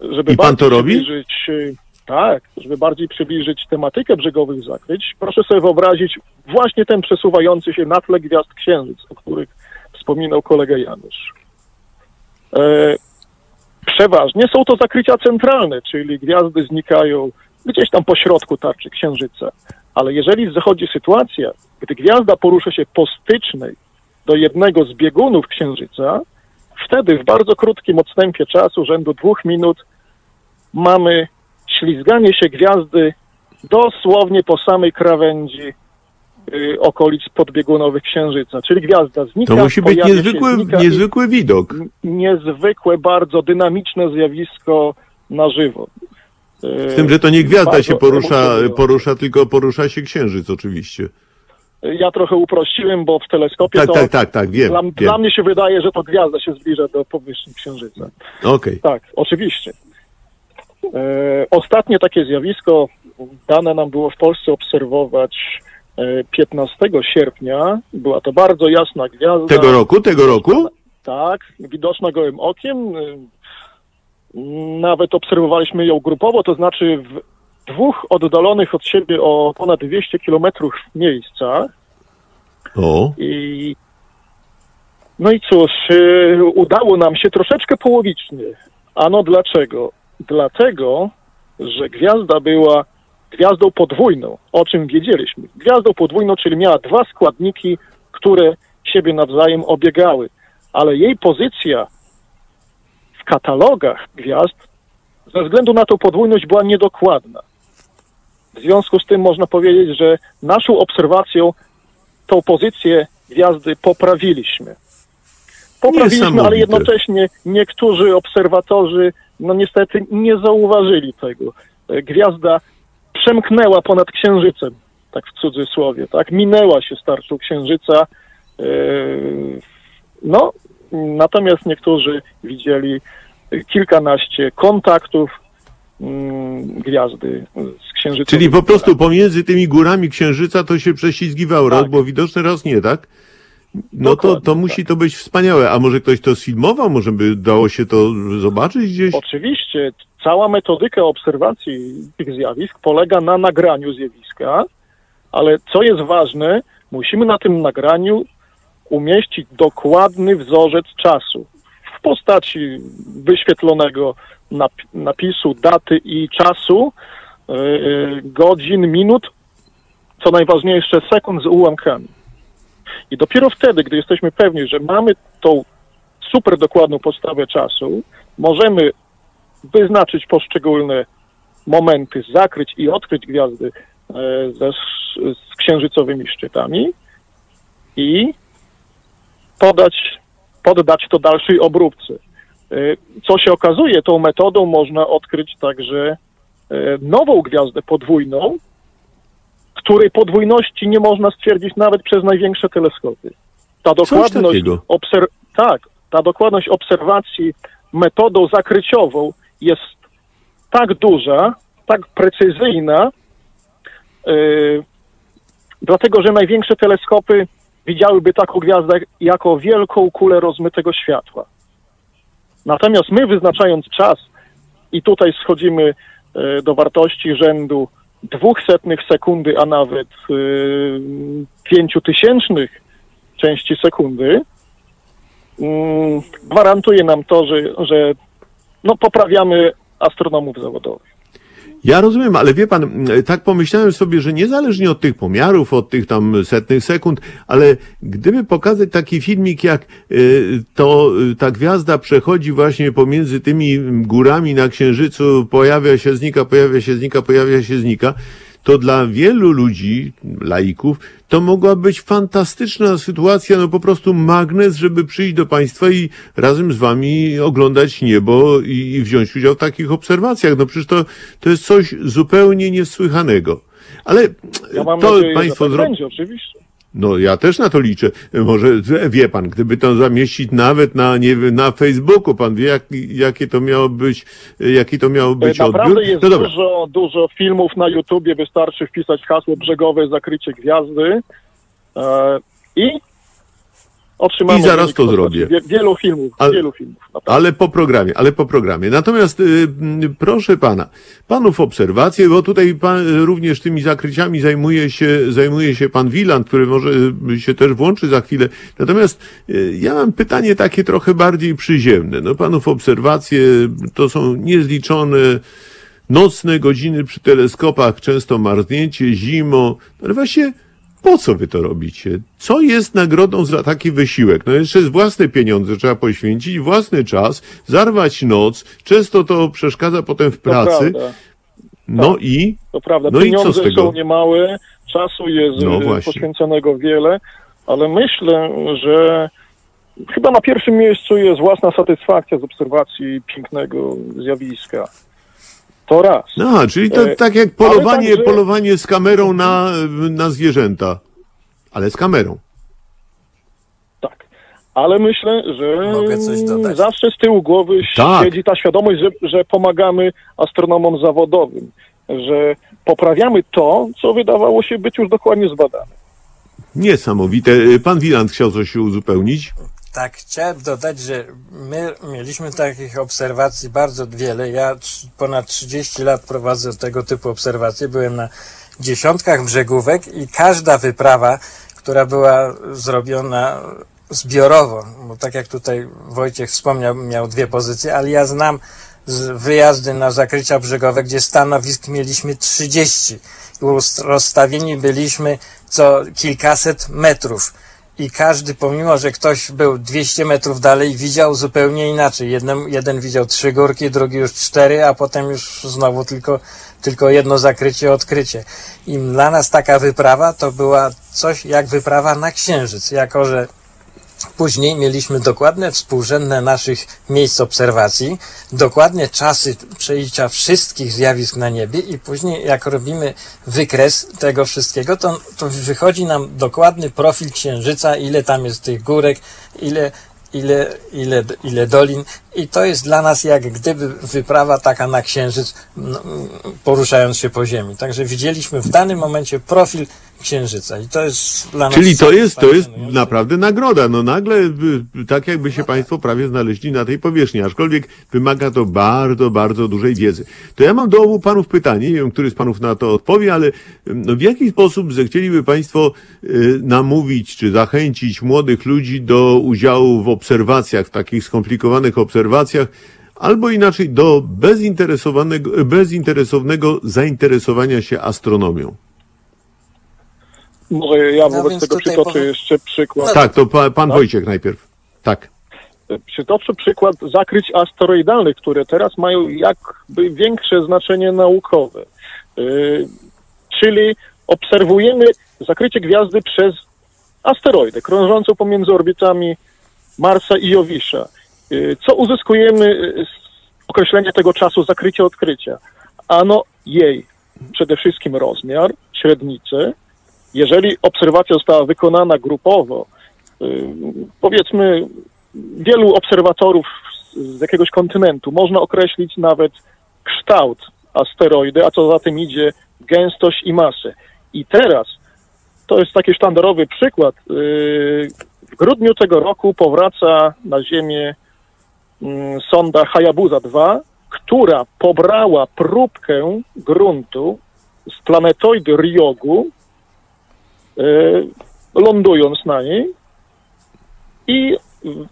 Żeby I pan bardziej to robi? Przybliżyć, y, tak, żeby bardziej przybliżyć tematykę brzegowych zakryć, proszę sobie wyobrazić właśnie ten przesuwający się na tle gwiazd księżyc, o których wspominał kolega Janusz. E, przeważnie są to zakrycia centralne, czyli gwiazdy znikają gdzieś tam po środku tarczy księżyca. Ale jeżeli zachodzi sytuacja, gdy gwiazda porusza się po stycznej do jednego z biegunów księżyca, wtedy w bardzo krótkim odstępie czasu, rzędu dwóch minut, mamy ślizganie się gwiazdy dosłownie po samej krawędzi okolic podbiegunowych księżyca. Czyli gwiazda znika, To musi być niezwykły, znika niezwykły widok. niezwykłe, bardzo dynamiczne zjawisko na żywo. Y, Z tym, że to nie gwiazda bardzo się porusza, porusza, tylko porusza się księżyc oczywiście. Ja trochę uprościłem, bo w teleskopie Tak, to tak, tak, tak, wiem. dla, wiem. dla mnie się wydaje, że to gwiazda się zbliża do powierzchni księżyca. Okej. Tak, oczywiście. E, ostatnie takie zjawisko dane nam było w Polsce obserwować 15 sierpnia. Była to bardzo jasna gwiazda. Tego roku, tego roku? Tak, widoczna gołym okiem. Y, Nawet obserwowaliśmy ją grupowo, to znaczy w dwóch oddalonych od siebie o ponad 200 kilometrów miejscach. O, I no i cóż, y, udało nam się troszeczkę połowicznie. Ano dlaczego? Dlatego, że gwiazda była gwiazdą podwójną, o czym wiedzieliśmy. Gwiazdą podwójną, czyli miała dwa składniki, które siebie nawzajem obiegały, ale jej pozycja w katalogach gwiazd ze względu na tą podwójność była niedokładna. W związku z tym można powiedzieć, że naszą obserwacją tą pozycję gwiazdy poprawiliśmy. Poprawiliśmy, ale jednocześnie niektórzy obserwatorzy, no niestety, nie zauważyli tego. E, Gwiazda przemknęła ponad księżycem, tak w cudzysłowie, tak? Minęła się starczą księżyca. e, No, natomiast niektórzy widzieli kilkanaście kontaktów mm, gwiazdy z księżycem. czyli po prostu pomiędzy tymi górami księżyca to się prześlizgiwał Tak. rok, bo widoczny raz nie, tak? No to, to musi tak. to być wspaniałe. A może ktoś to sfilmował? Może by dało się to zobaczyć gdzieś? Oczywiście, cała metodyka obserwacji tych zjawisk polega na nagraniu zjawiska, ale co jest ważne, musimy na tym nagraniu umieścić dokładny wzorzec czasu w postaci wyświetlonego nap- napisu daty i czasu, yy, godzin, minut, co najważniejsze sekund z ułamkami. I dopiero wtedy, gdy jesteśmy pewni, że mamy tą super dokładną podstawę czasu, możemy wyznaczyć poszczególne momenty, zakryć i odkryć gwiazdy e, ze, z księżycowymi szczytami i podać, poddać to dalszej obróbce. E, Co się okazuje, tą metodą można odkryć także e, nową gwiazdę podwójną, której podwójności nie można stwierdzić nawet przez największe teleskopy. Ta dokładność, obser- tak, ta dokładność obserwacji metodą zakryciową jest tak duża, tak precyzyjna, yy, dlatego że największe teleskopy widziałyby taką gwiazdę jako wielką kulę rozmytego światła. Natomiast my wyznaczając czas i tutaj schodzimy yy, do wartości rzędu dwóch setnych sekundy, a nawet y, pięciu tysięcznych części sekundy, mm, gwarantuje nam to, że, że no, poprawiamy astronomów zawodowych. Ja rozumiem, ale wie pan, tak pomyślałem sobie, że niezależnie od tych pomiarów, od tych tam setnych sekund, ale gdyby pokazać taki filmik, jak y, to y, ta gwiazda przechodzi właśnie pomiędzy tymi górami na Księżycu, pojawia się, znika, pojawia się, znika, pojawia się, znika, to dla wielu ludzi, laików, to mogła być fantastyczna sytuacja, no po prostu magnes, żeby przyjść do państwa i razem z wami oglądać niebo i, i wziąć udział w takich obserwacjach. No przecież to, to jest coś zupełnie niesłychanego. Ale Ja to nadzieję, państwo tak zro... będzie, oczywiście. No ja też na to liczę. Może wie pan, gdyby to zamieścić nawet na, nie wiem, na Facebooku, pan wie, jak, jakie to miało być, jaki to miało być Naprawdę odbiór. jest No dobra. dużo, dużo filmów na YouTubie, wystarczy wpisać hasło brzegowe zakrycie gwiazdy e, i otrzymamy... I zaraz to zrobię. Wie, wielu filmów, Ale- wielu filmów. Ale po programie, ale po programie. Natomiast y, proszę pana, panów obserwacje, bo tutaj pan, również tymi zakryciami zajmuje się, zajmuje się pan Wiland, który może y, się też włączy za chwilę. Natomiast y, ja mam pytanie takie trochę bardziej przyziemne. No panów obserwacje to są niezliczone nocne godziny przy teleskopach, często marznięcie, zimo, no ale właśnie po co wy to robicie? Co jest nagrodą za taki wysiłek? No jeszcze z własne pieniądze trzeba poświęcić, własny czas, zarwać noc, często to przeszkadza potem w pracy, prawda, no i to prawda. No i co z Pieniądze tego? są niemałe, czasu jest No właśnie. poświęconego wiele, ale myślę, że chyba na pierwszym miejscu jest własna satysfakcja z obserwacji pięknego zjawiska. To raz. no, czyli to E, tak jak polowanie, także- polowanie z kamerą na, na zwierzęta, ale z kamerą. Tak. Ale myślę, że Mogę coś dodać? zawsze z tyłu głowy Tak. siedzi ta świadomość, że, że pomagamy astronomom zawodowym, że poprawiamy to, co wydawało się być już dokładnie zbadane. Niesamowite. Pan Wiland chciał coś uzupełnić. Tak, chciałem dodać, że my mieliśmy takich obserwacji bardzo wiele. Ja ponad 30 lat prowadzę tego typu obserwacje. Byłem na dziesiątkach brzegówek i każda wyprawa, która była zrobiona zbiorowo, bo tak jak tutaj Wojciech wspomniał, miał dwie pozycje, ale ja znam wyjazdy na zakrycia brzegowe, gdzie stanowisk mieliśmy 30 i rozstawieni byliśmy co kilkaset metrów. I każdy, pomimo że ktoś był 200 metrów dalej, widział zupełnie inaczej. Jeden, jeden widział trzy górki, drugi już cztery, a potem już znowu tylko, tylko jedno zakrycie, odkrycie. I dla nas taka wyprawa to była coś jak wyprawa na Księżyc, jako że Później mieliśmy dokładne współrzędne naszych miejsc obserwacji, dokładnie czasy przejścia wszystkich zjawisk na niebie i później jak robimy wykres tego wszystkiego, to, to wychodzi nam dokładny profil Księżyca, ile tam jest tych górek, ile, ile, ile, ile dolin i to jest dla nas jak gdyby wyprawa taka na Księżyc, no, poruszając się po Ziemi. Także widzieliśmy w danym momencie profil Księżyca i to jest dla nas... Czyli to jest, to jest naprawdę nagroda. No nagle, y, tak jakby się Państwo prawie znaleźli na tej powierzchni, aczkolwiek wymaga to bardzo, bardzo dużej wiedzy. To ja mam do obu Panów pytanie, nie wiem, który z Panów na to odpowie, ale y, no, w jaki sposób zechcieliby Państwo y, namówić, czy zachęcić młodych ludzi do udziału w obserwacjach, w takich skomplikowanych obserwacjach, albo inaczej do bezinteresowanego, bezinteresownego zainteresowania się astronomią? Może ja No wobec więc tego tutaj przytoczę powiem- jeszcze przykład. No Tak, to pa, Pan Tak? Wojciech najpierw. Tak. Przytoczę przykład zakryć asteroidalnych, które teraz mają jakby większe znaczenie naukowe. Yy, czyli obserwujemy zakrycie gwiazdy przez asteroidę krążącą pomiędzy orbitami Marsa i Jowisza. Yy, co uzyskujemy z określenia tego czasu zakrycia odkrycia? Ano jej przede wszystkim rozmiar, średnicę. Jeżeli obserwacja została wykonana grupowo, yy, powiedzmy wielu obserwatorów z- jakiegoś kontynentu można określić nawet kształt asteroidy, a co za tym idzie gęstość i masę. I teraz to jest taki sztandarowy przykład. Yy, W grudniu tego roku powraca na Ziemię mm, sonda Hayabusa 2, która pobrała próbkę gruntu z planetoidy Ryogu, lądując na niej i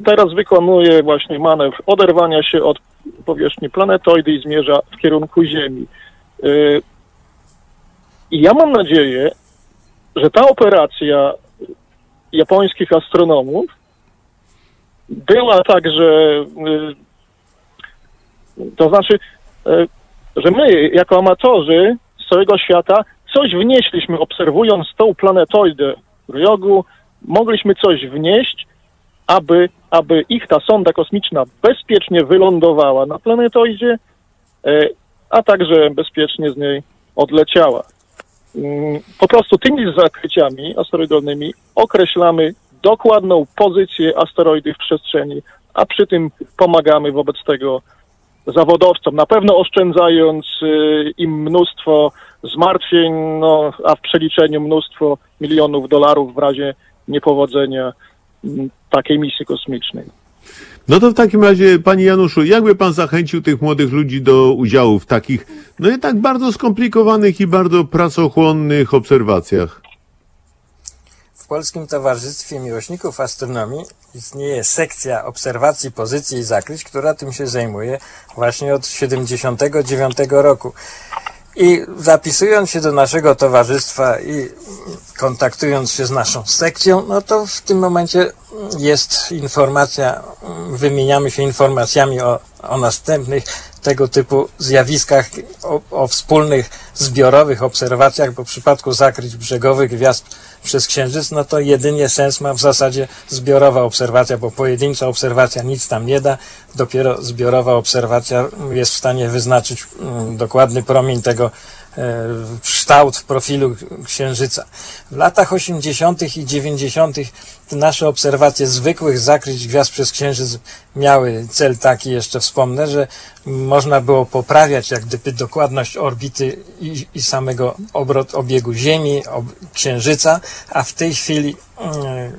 teraz wykonuje właśnie manewr oderwania się od powierzchni planetoidy i zmierza w kierunku Ziemi. E, I ja mam nadzieję, że ta operacja japońskich astronomów była tak, że y, to znaczy, że my jako amatorzy z całego świata coś wnieśliśmy, obserwując tą planetoidę Ryogu, mogliśmy coś wnieść, aby, aby ich ta sonda kosmiczna bezpiecznie wylądowała na planetoidzie, y, a także bezpiecznie z niej odleciała. Mm, Po prostu tymi zakryciami asteroidalnymi określamy dokładną pozycję asteroidy w przestrzeni, a przy tym pomagamy wobec tego zawodowcom, na pewno oszczędzając y, im mnóstwo zmartwień, no, a w przeliczeniu mnóstwo milionów dolarów w razie niepowodzenia mm, takiej misji kosmicznej. No to w takim razie, panie Januszu, jakby pan zachęcił tych młodych ludzi do udziału w takich, no i tak bardzo skomplikowanych i bardzo pracochłonnych obserwacjach? W Polskim Towarzystwie Miłośników Astronomii istnieje sekcja obserwacji pozycji i zakryć, która tym się zajmuje właśnie od 79 roku. I zapisując się do naszego towarzystwa i kontaktując się z naszą sekcją, no to w tym momencie jest informacja, wymieniamy się informacjami o, o następnych tego typu zjawiskach, o, o wspólnych zbiorowych obserwacjach, bo w przypadku zakryć brzegowych gwiazd przez Księżyc, no to jedynie sens ma w zasadzie zbiorowa obserwacja, bo pojedyncza obserwacja nic tam nie da. Dopiero zbiorowa obserwacja jest w stanie wyznaczyć mm, dokładny promień tego kształt profilu Księżyca. W latach 80. i 90. te nasze obserwacje zwykłych zakryć gwiazd przez Księżyc miały cel taki, jeszcze wspomnę, że można było poprawiać jak gdyby dokładność orbity i, i samego obrot obiegu Ziemi, ob, Księżyca, a w tej chwili mm,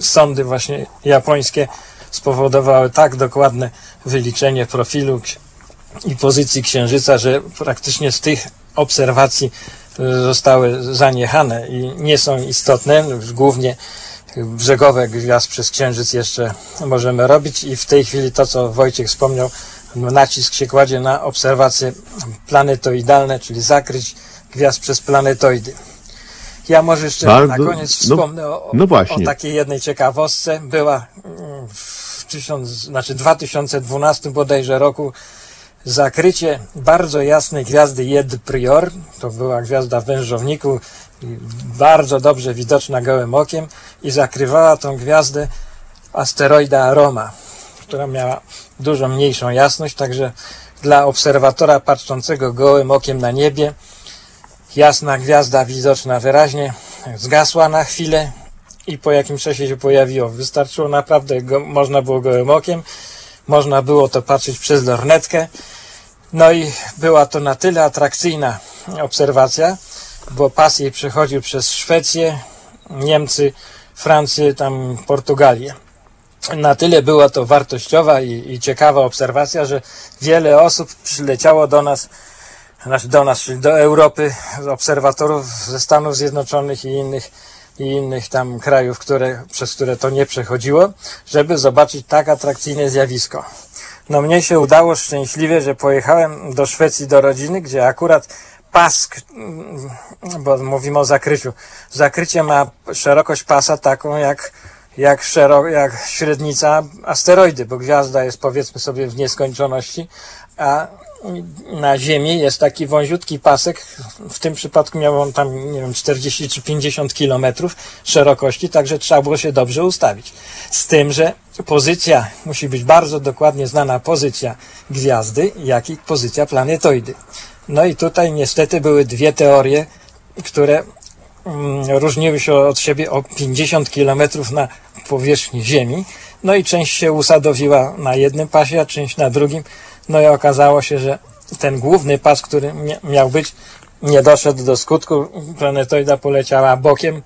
sondy właśnie japońskie spowodowały tak dokładne wyliczenie profilu i pozycji Księżyca, że praktycznie z tych obserwacji y, zostały zaniechane i nie są istotne. Głównie brzegowe gwiazd przez Księżyc jeszcze możemy robić i w tej chwili to, co Wojciech wspomniał, nacisk się kładzie na obserwacje planetoidalne, czyli zakryć gwiazd przez planetoidy. Ja może jeszcze Bardzo- na koniec no- wspomnę o, no o takiej jednej ciekawostce. Była mm, w znaczy 2012 bodajże roku zakrycie bardzo jasnej gwiazdy Jed Prior. To była gwiazda w wężowniku, bardzo dobrze widoczna gołym okiem i zakrywała tą gwiazdę asteroida Aroma, która miała dużo mniejszą jasność, także dla obserwatora patrzącego gołym okiem na niebie jasna gwiazda widoczna wyraźnie zgasła na chwilę i po jakimś czasie się pojawiło. Wystarczyło naprawdę, go, można było gołym okiem, można było to patrzeć przez lornetkę. No i była to na tyle atrakcyjna obserwacja, bo pas jej przechodził przez Szwecję, Niemcy, Francję, tam Portugalię. Na tyle była to wartościowa i, i ciekawa obserwacja, że wiele osób przyleciało do nas, znaczy do nas, czyli do Europy, obserwatorów ze Stanów Zjednoczonych i innych, i innych tam krajów, które, przez które to nie przechodziło, żeby zobaczyć tak atrakcyjne zjawisko. No mnie się udało szczęśliwie, że pojechałem do Szwecji do rodziny, gdzie akurat pask, mm, bo mówimy o zakryciu, zakrycie ma szerokość pasa taką jak, jak, szero, jak średnica asteroidy, bo gwiazda jest powiedzmy sobie w nieskończoności, a na Ziemi jest taki wąziutki pasek, w tym przypadku miał on tam, nie wiem, 40 czy 50 kilometrów szerokości, także trzeba było się dobrze ustawić. Z tym, że pozycja, musi być bardzo dokładnie znana pozycja gwiazdy, jak i pozycja planetoidy. No i tutaj niestety były dwie teorie, które mm, różniły się od siebie o 50 kilometrów na powierzchni Ziemi. No i część się usadowiła na jednym pasie, a część na drugim. No i okazało się, że ten główny pas, który mia- miał być, nie doszedł do skutku. Planetoida poleciała bokiem.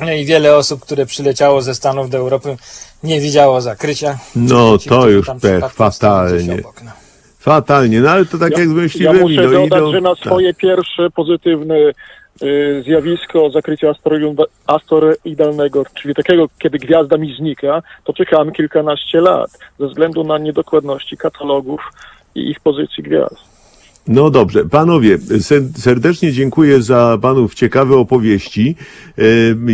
No i wiele osób, które przyleciało ze Stanów do Europy, nie widziało zakrycia. No, Ci, to już gdzieś fatalnie. obok, no. Fatalnie, no ale to tak jak z Ja muszę no, dodać, idą, że na tak. swoje pierwsze pozytywne y, zjawisko zakrycia asteroidalnego, czyli takiego, kiedy gwiazda mi znika, to czekałem kilkanaście lat ze względu na niedokładności katalogów i ich pozycji gwiazd. No dobrze, panowie, ser- serdecznie dziękuję za panów ciekawe opowieści. E,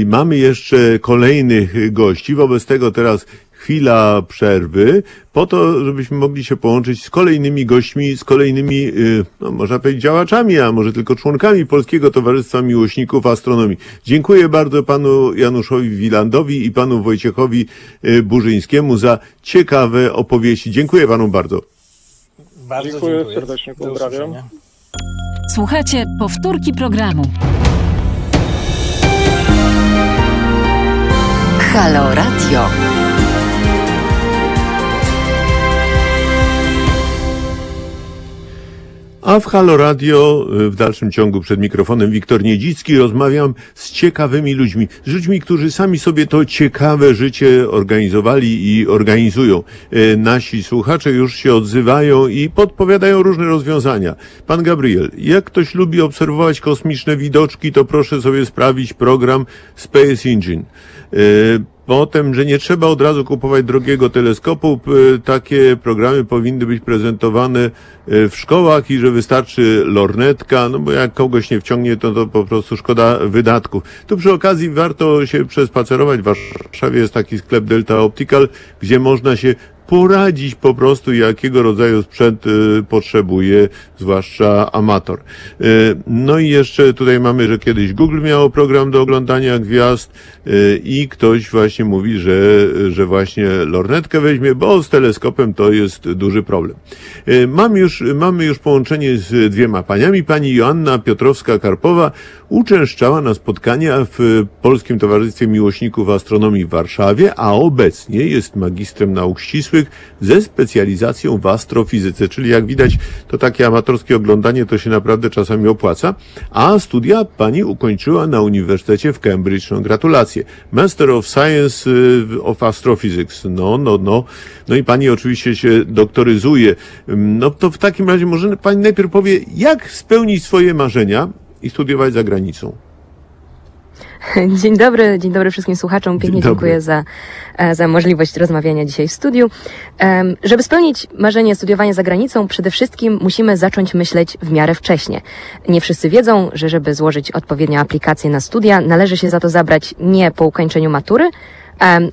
Mamy jeszcze kolejnych gości, wobec tego teraz chwila przerwy, po to, żebyśmy mogli się połączyć z kolejnymi gośćmi, z kolejnymi, y, no, można powiedzieć, działaczami, a może tylko członkami Polskiego Towarzystwa Miłośników Astronomii. Dziękuję bardzo panu Januszowi Wilandowi i panu Wojciechowi y, Burzyńskiemu za ciekawe opowieści. Dziękuję panu bardzo. Bardzo Dziękuję dziękuję. serdecznie, pozdrawiam. Słuchajcie powtórki programu. Halo Radio. A w Halo Radio y, w dalszym ciągu przed mikrofonem Wiktor Niedzicki rozmawiam z ciekawymi ludźmi, z ludźmi, którzy sami sobie to ciekawe życie organizowali i organizują. Y, Nasi słuchacze już się odzywają i podpowiadają różne rozwiązania. Pan Gabriel, jak ktoś lubi obserwować kosmiczne widoczki, to proszę sobie sprawić program Space Engine. Y, Potem, że nie trzeba od razu kupować drogiego teleskopu, takie programy powinny być prezentowane e, w szkołach i że wystarczy lornetka, no bo jak kogoś nie wciągnie, to, to po prostu szkoda wydatków. Tu przy okazji warto się przespacerować. W Warszawie jest taki sklep Delta Optical, gdzie można się poradzić po prostu, jakiego rodzaju sprzęt y, potrzebuje, zwłaszcza amator. Y, no i jeszcze tutaj mamy, że kiedyś Google miało program do oglądania gwiazd y, i ktoś właśnie mówi, że, że właśnie lornetkę weźmie, bo z teleskopem to jest duży problem. Mam już, mamy już połączenie z dwiema paniami. Pani Joanna Piotrowska-Karpowa uczęszczała na spotkania w Polskim Towarzystwie Miłośników Astronomii w Warszawie, a obecnie jest magistrem nauk ścisłych ze specjalizacją w astrofizyce. Czyli jak widać, to takie amatorskie oglądanie to się naprawdę czasami opłaca. A studia pani ukończyła na Uniwersytecie w Cambridge. No, gratulacje. Master of Science y, of Astrophysics. No, no, no. No i pani oczywiście się doktoryzuje. Ym, No to w takim razie może pani najpierw powie, jak spełnić swoje marzenia i studiować za granicą. Dzień dobry, dzień dobry wszystkim słuchaczom. Pięknie dziękuję za, e, za możliwość rozmawiania dzisiaj w studiu. Żeby spełnić marzenie studiowania za granicą, przede wszystkim musimy zacząć myśleć w miarę wcześnie. Nie wszyscy wiedzą, że żeby złożyć odpowiednią aplikację na studia, należy się za to zabrać nie po ukończeniu matury,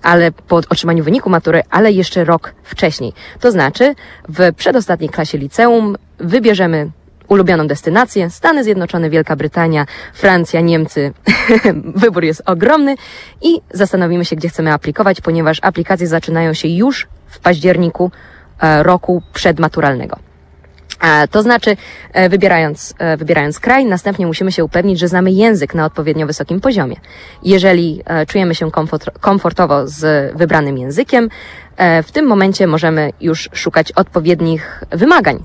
ale po otrzymaniu wyniku matury, ale jeszcze rok wcześniej. To znaczy, w przedostatniej klasie liceum wybierzemy ulubioną destynację, Stany Zjednoczone, Wielka Brytania, Francja, Niemcy. Wybór jest ogromny i zastanowimy się, gdzie chcemy aplikować, ponieważ aplikacje zaczynają się już w październiku e, roku przedmaturalnego. E, To znaczy, e, wybierając, wybierając kraj, następnie musimy się upewnić, że znamy język na odpowiednio wysokim poziomie. Jeżeli czujemy się komfort, komfortowo z wybranym językiem, w tym momencie możemy już szukać odpowiednich wymagań,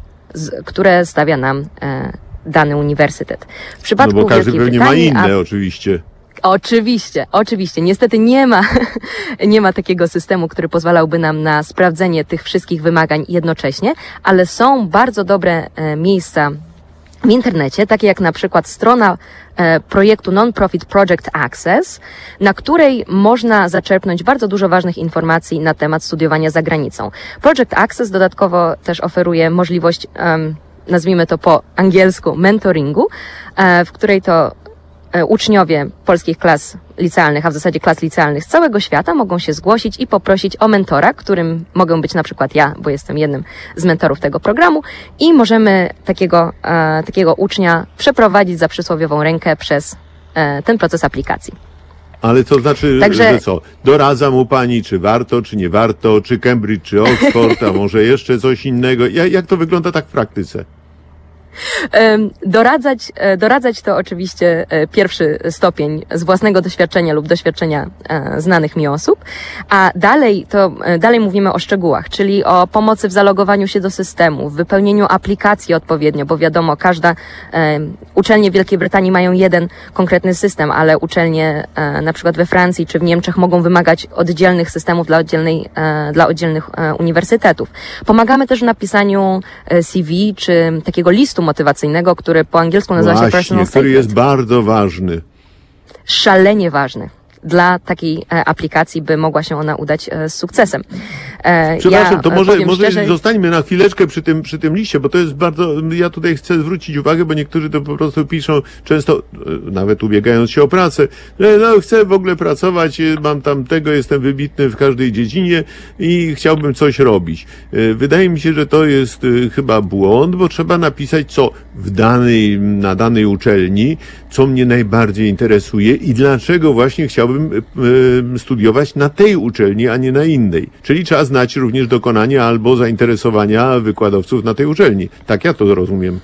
które stawia nam e, dany uniwersytet. W No przypadku bo każdy Wielkiej pewnie ma Brytanii, a inne oczywiście. Oczywiście, oczywiście. Niestety nie ma, nie ma takiego systemu, który pozwalałby nam na sprawdzenie tych wszystkich wymagań jednocześnie, ale są bardzo dobre e, miejsca w internecie, takie jak na przykład strona e, projektu Non-Profit Project Access, na której można zaczerpnąć bardzo dużo ważnych informacji na temat studiowania za granicą. Project Access dodatkowo też oferuje możliwość, em, nazwijmy to po angielsku, mentoringu, e, w której to uczniowie polskich klas licealnych, a w zasadzie klas licealnych z całego świata mogą się zgłosić i poprosić o mentora, którym mogę być na przykład ja, bo jestem jednym z mentorów tego programu i możemy takiego, e, takiego ucznia przeprowadzić za przysłowiową rękę przez e, ten proces aplikacji. Ale to znaczy, Także- że co? Doradza mu pani, czy warto, czy nie warto, czy Cambridge, czy Oxford, a może jeszcze coś innego. Ja- Jak to wygląda tak w praktyce? Doradzać, e, doradzać to oczywiście e, pierwszy stopień z własnego doświadczenia lub doświadczenia e, znanych mi osób, a dalej to dalej mówimy o szczegółach, czyli o pomocy w zalogowaniu się do systemu, w wypełnieniu aplikacji odpowiednio, bo wiadomo, każda uczelnie w Wielkiej Brytanii mają jeden konkretny system, ale uczelnie na przykład we Francji czy w Niemczech mogą wymagać oddzielnych systemów dla, oddzielnej, dla oddzielnych uniwersytetów. Pomagamy też w napisaniu CV czy takiego listu motywacyjnego, który po angielsku nazywa się Właśnie, personal który statement. jest bardzo ważny. Szalenie ważny dla takiej e, aplikacji, by mogła się ona udać e, z sukcesem. E, Przepraszam, ja, to e, może, może szczerze, zostańmy na chwileczkę przy tym, przy tym liście, bo to jest bardzo, ja tutaj chcę zwrócić uwagę, bo niektórzy to po prostu piszą, często e, nawet ubiegając się o pracę, że no chcę w ogóle pracować, mam tam tego, jestem wybitny w każdej dziedzinie i chciałbym coś robić. Wydaje mi się, że to jest chyba błąd, bo trzeba napisać, co w danej, na danej uczelni, co mnie najbardziej interesuje i dlaczego właśnie chciałbym studiować na tej uczelni, a nie na innej. Czyli trzeba znać również dokonania albo zainteresowania wykładowców na tej uczelni. Tak ja to rozumiem.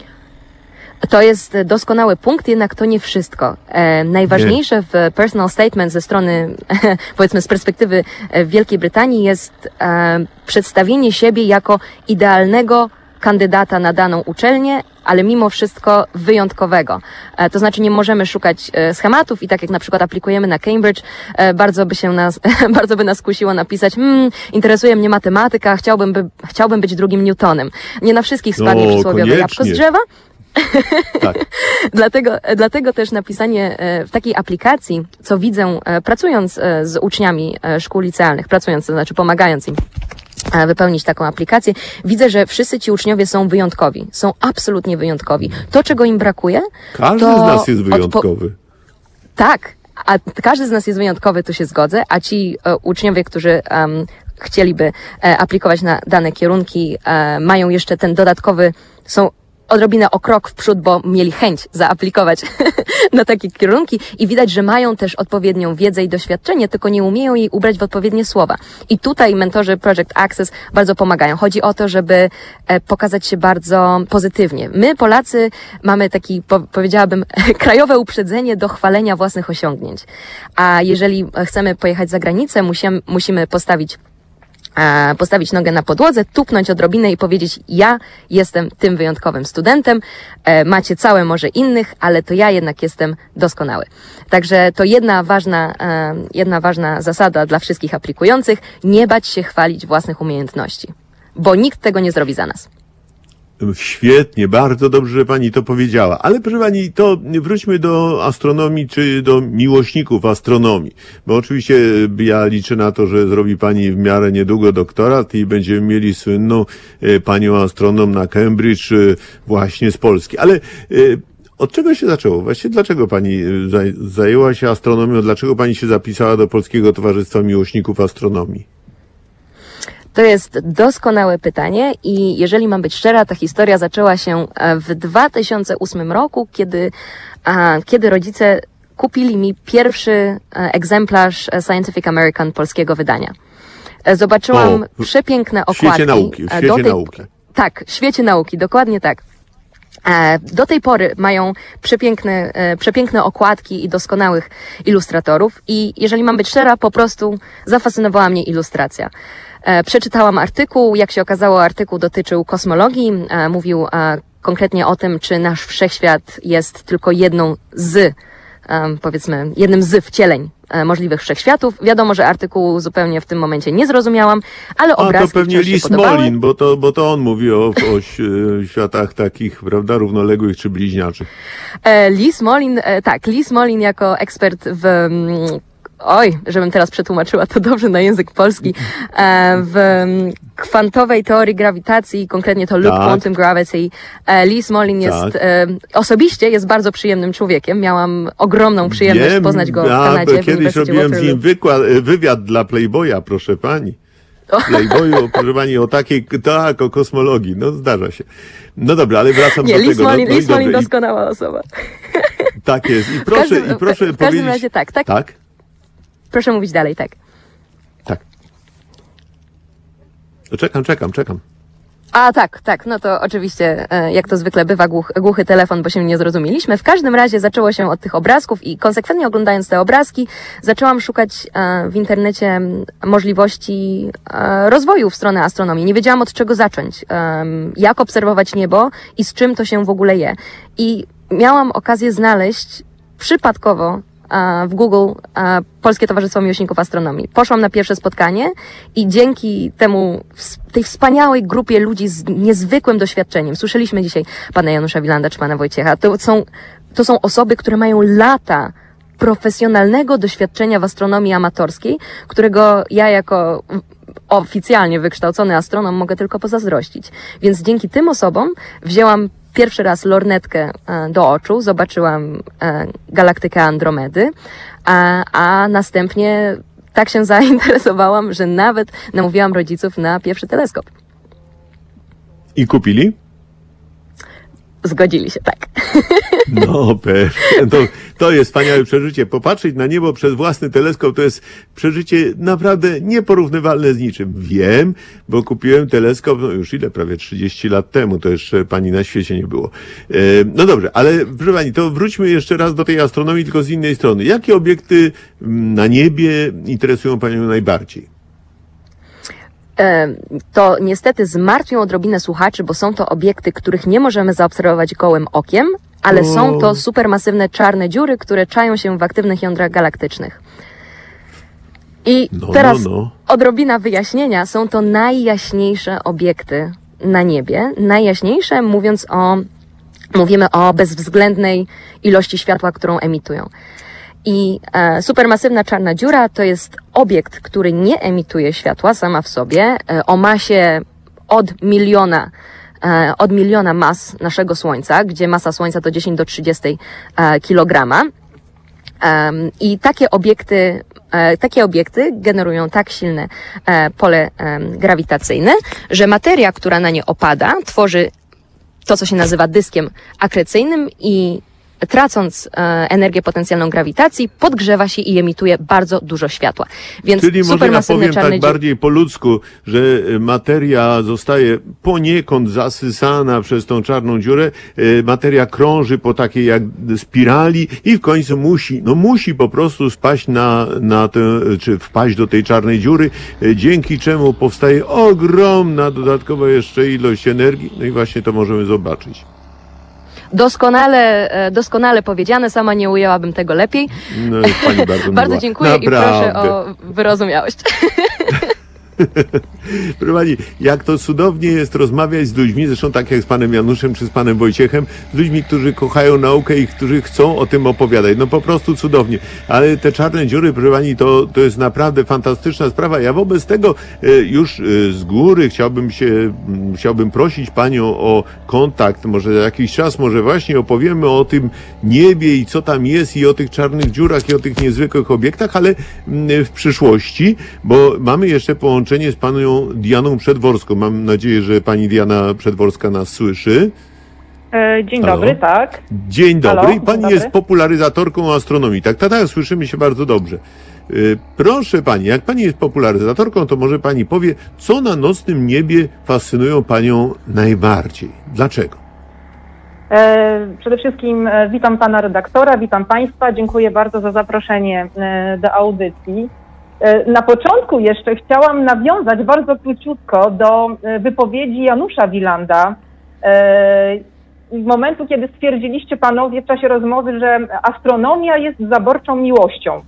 To jest doskonały punkt, jednak to nie wszystko. E, najważniejsze w personal statement ze strony, powiedzmy, z perspektywy Wielkiej Brytanii jest e, przedstawienie siebie jako idealnego kandydata na daną uczelnię, ale mimo wszystko wyjątkowego. E, to znaczy nie możemy szukać e, schematów i tak jak na przykład aplikujemy na Cambridge, e, bardzo by się nas, bardzo by nas kusiło napisać, hmm, interesuje mnie matematyka, chciałbym, by, chciałbym być drugim Newtonem. Nie na wszystkich spadnie No, przysłowiowe jabłko z drzewa, Tak. Dlatego, dlatego też napisanie w takiej aplikacji, co widzę pracując z uczniami szkół licealnych, pracując, to znaczy pomagając im wypełnić taką aplikację, widzę, że wszyscy ci uczniowie są wyjątkowi. Są absolutnie wyjątkowi. To, czego im brakuje, Każdy to z nas jest wyjątkowy. tak, a każdy z nas jest wyjątkowy, tu się zgodzę, a ci e, uczniowie, którzy em, chcieliby e, aplikować na dane kierunki, e, mają jeszcze ten dodatkowy, są odrobinę o krok w przód, bo mieli chęć zaaplikować na takie kierunki i widać, że mają też odpowiednią wiedzę i doświadczenie, tylko nie umieją jej ubrać w odpowiednie słowa. I tutaj mentorzy Project Access bardzo pomagają. Chodzi o to, żeby e, pokazać się bardzo pozytywnie. My, Polacy, mamy taki, po, powiedziałabym, krajowe uprzedzenie do chwalenia własnych osiągnięć. A jeżeli chcemy pojechać za granicę, musimy, musimy postawić e, postawić nogę na podłodze, tupnąć odrobinę i powiedzieć: Ja jestem tym wyjątkowym studentem, e, macie całe morze innych, ale to ja jednak jestem doskonały. Także to jedna ważna, e, jedna ważna zasada dla wszystkich aplikujących: nie bać się chwalić własnych umiejętności, bo nikt tego nie zrobi za nas. Świetnie, bardzo dobrze, że pani to powiedziała. Ale proszę pani, to wróćmy do astronomii, czy do miłośników astronomii. Bo oczywiście ja liczę na to, że zrobi pani w miarę niedługo doktorat i będziemy mieli słynną e, panią astronom na Cambridge e, właśnie z Polski. Ale e, od czego się zaczęło? Właściwie dlaczego pani e, zaj- zajęła się astronomią? Dlaczego pani się zapisała do Polskiego Towarzystwa Miłośników Astronomii? To jest doskonałe pytanie i jeżeli mam być szczera, ta historia zaczęła się e, w 2008 roku, kiedy, kiedy rodzice kupili mi pierwszy e, egzemplarz e, Scientific American polskiego wydania. Zobaczyłam O, przepiękne w świecie okładki. nauki, w świecie nauki. Tak, w świecie nauki, dokładnie tak. Do tej pory mają przepiękne, przepiękne okładki i doskonałych ilustratorów i jeżeli mam być szczera, po prostu zafascynowała mnie ilustracja. E, Przeczytałam artykuł, jak się okazało, artykuł dotyczył kosmologii, e, mówił e, konkretnie o tym, czy nasz wszechświat jest tylko jedną z, powiedzmy, jednym z wcieleń możliwych wszechświatów. Wiadomo, że artykułu zupełnie w tym momencie nie zrozumiałam, ale A to obrazki pewnie Lis. Molin, bo to, bo to on mówi o, o światach takich, prawda, równoległych czy bliźniaczych. Liz Molin, tak, Liz Molin jako ekspert w. Oj, żebym teraz przetłumaczyła to dobrze na język polski. E, w mm, kwantowej teorii grawitacji, konkretnie to loop Tak. quantum gravity. E, Liz Molin jest, Tak. e, osobiście jest bardzo przyjemnym człowiekiem. Miałam ogromną przyjemność Wiem, poznać go w Kanadzie. w Kiedyś robiłem z nim wykład, e, wywiad dla Playboya, proszę pani. Playboyu, proszę pani, o takiej, tak, o kosmologii. No, zdarza się. No dobra, ale wracam Nie, do Liz tego. No, no i Liz Molin dobrze, i, doskonała osoba. tak jest. I proszę, każdym- i proszę w każdym powiedzieć... razie tak, tak. Tak? Proszę mówić dalej, tak. Tak. To czekam, czekam, czekam. A tak, tak, no to oczywiście, e, jak to zwykle bywa, głuch, głuchy telefon, bo się nie zrozumieliśmy. W każdym razie zaczęło się od tych obrazków i konsekwentnie oglądając te obrazki, zaczęłam szukać e, w internecie możliwości e, rozwoju w stronę astronomii. Nie wiedziałam od czego zacząć, jak obserwować niebo i z czym to się w ogóle je. I miałam okazję znaleźć przypadkowo w Google Polskie Towarzystwo Miłośników Astronomii. Poszłam na pierwsze spotkanie i dzięki temu, tej wspaniałej grupie ludzi z niezwykłym doświadczeniem, słyszeliśmy dzisiaj pana Janusza Wilanda czy pana Wojciecha, to są, to są osoby, które mają lata profesjonalnego doświadczenia w astronomii amatorskiej, którego ja jako oficjalnie wykształcony astronom mogę tylko pozazdrościć. Więc dzięki tym osobom wzięłam pierwszy raz lornetkę e, do oczu, zobaczyłam e, galaktykę Andromedy, a, a następnie tak się zainteresowałam, że nawet namówiłam rodziców na pierwszy teleskop. I kupili? Zgodzili się, tak. No, pewnie. To, to jest wspaniałe przeżycie. Popatrzeć na niebo przez własny teleskop to jest przeżycie naprawdę nieporównywalne z niczym. Wiem, bo kupiłem teleskop, no już ile, prawie 30 lat temu, to jeszcze pani na świecie nie było. E, no dobrze, ale proszę pani, to wróćmy jeszcze raz do tej astronomii, tylko z innej strony. Jakie obiekty mm, na niebie interesują panią najbardziej? To niestety zmartwią odrobinę słuchaczy, bo są to obiekty, których nie możemy zaobserwować gołym okiem, ale są to supermasywne czarne dziury, które czają się w aktywnych jądrach galaktycznych. I No, teraz no, no. odrobina wyjaśnienia. Są to najjaśniejsze obiekty na niebie. Najjaśniejsze, mówiąc o, mówimy o bezwzględnej ilości światła, którą emitują. I e, supermasywna czarna dziura to jest obiekt, który nie emituje światła sama w sobie, e, o masie od miliona, e, od miliona mas naszego Słońca, gdzie masa Słońca to 10 do 30 e, kilograma. Em, I takie obiekty, e, takie obiekty generują tak silne e, pole grawitacyjne, że materia, która na nie opada, tworzy to, co się nazywa dyskiem akrecyjnym i tracąc e, energię potencjalną grawitacji, podgrzewa się i emituje bardzo dużo światła. Więc Czyli może ja powiem tak dziury... bardziej po ludzku, że y, materia zostaje poniekąd zasysana przez tą czarną dziurę, y, materia krąży po takiej jak spirali i w końcu musi, no musi po prostu spaść na, na tę, czy wpaść do tej czarnej dziury, dzięki czemu powstaje ogromna dodatkowa jeszcze ilość energii, no i właśnie to możemy zobaczyć. Doskonale, e, doskonale powiedziane, sama nie ujęłabym tego lepiej. No, pani bardzo Bardzo dziękuję i proszę Naprawdę. o wyrozumiałość. Proszę pani, jak to cudownie jest rozmawiać z ludźmi, zresztą tak jak z panem Januszem czy z panem Wojciechem, z ludźmi, którzy kochają naukę i którzy chcą o tym opowiadać. No po prostu cudownie. Ale te czarne dziury, proszę pani, to, to jest naprawdę fantastyczna sprawa. Ja wobec tego e, już e, z góry chciałbym się, mm, chciałbym prosić panią o kontakt, może za jakiś czas, może właśnie opowiemy o tym niebie i co tam jest i o tych czarnych dziurach i o tych niezwykłych obiektach, ale mm, w przyszłości, bo mamy jeszcze połączenie z panią Dianą Przedworską. Mam nadzieję, że pani Diana Przedworska nas słyszy. E, Dzień Halo? dobry, tak. Dzień dobry. Halo, dzień pani dobry. jest popularyzatorką astronomii. Tak, tak, tak, słyszymy się bardzo dobrze. Y, Proszę pani, jak pani jest popularyzatorką, to może pani powie, co na nocnym niebie fascynują panią najbardziej? Dlaczego? E, Przede wszystkim e, witam pana redaktora, witam państwa. Dziękuję bardzo za zaproszenie e, do audycji. E, Na początku jeszcze chciałam nawiązać bardzo króciutko do e, wypowiedzi Janusza Wilanda. E, momentu, kiedy stwierdziliście panowie w czasie rozmowy, że astronomia jest zaborczą miłością.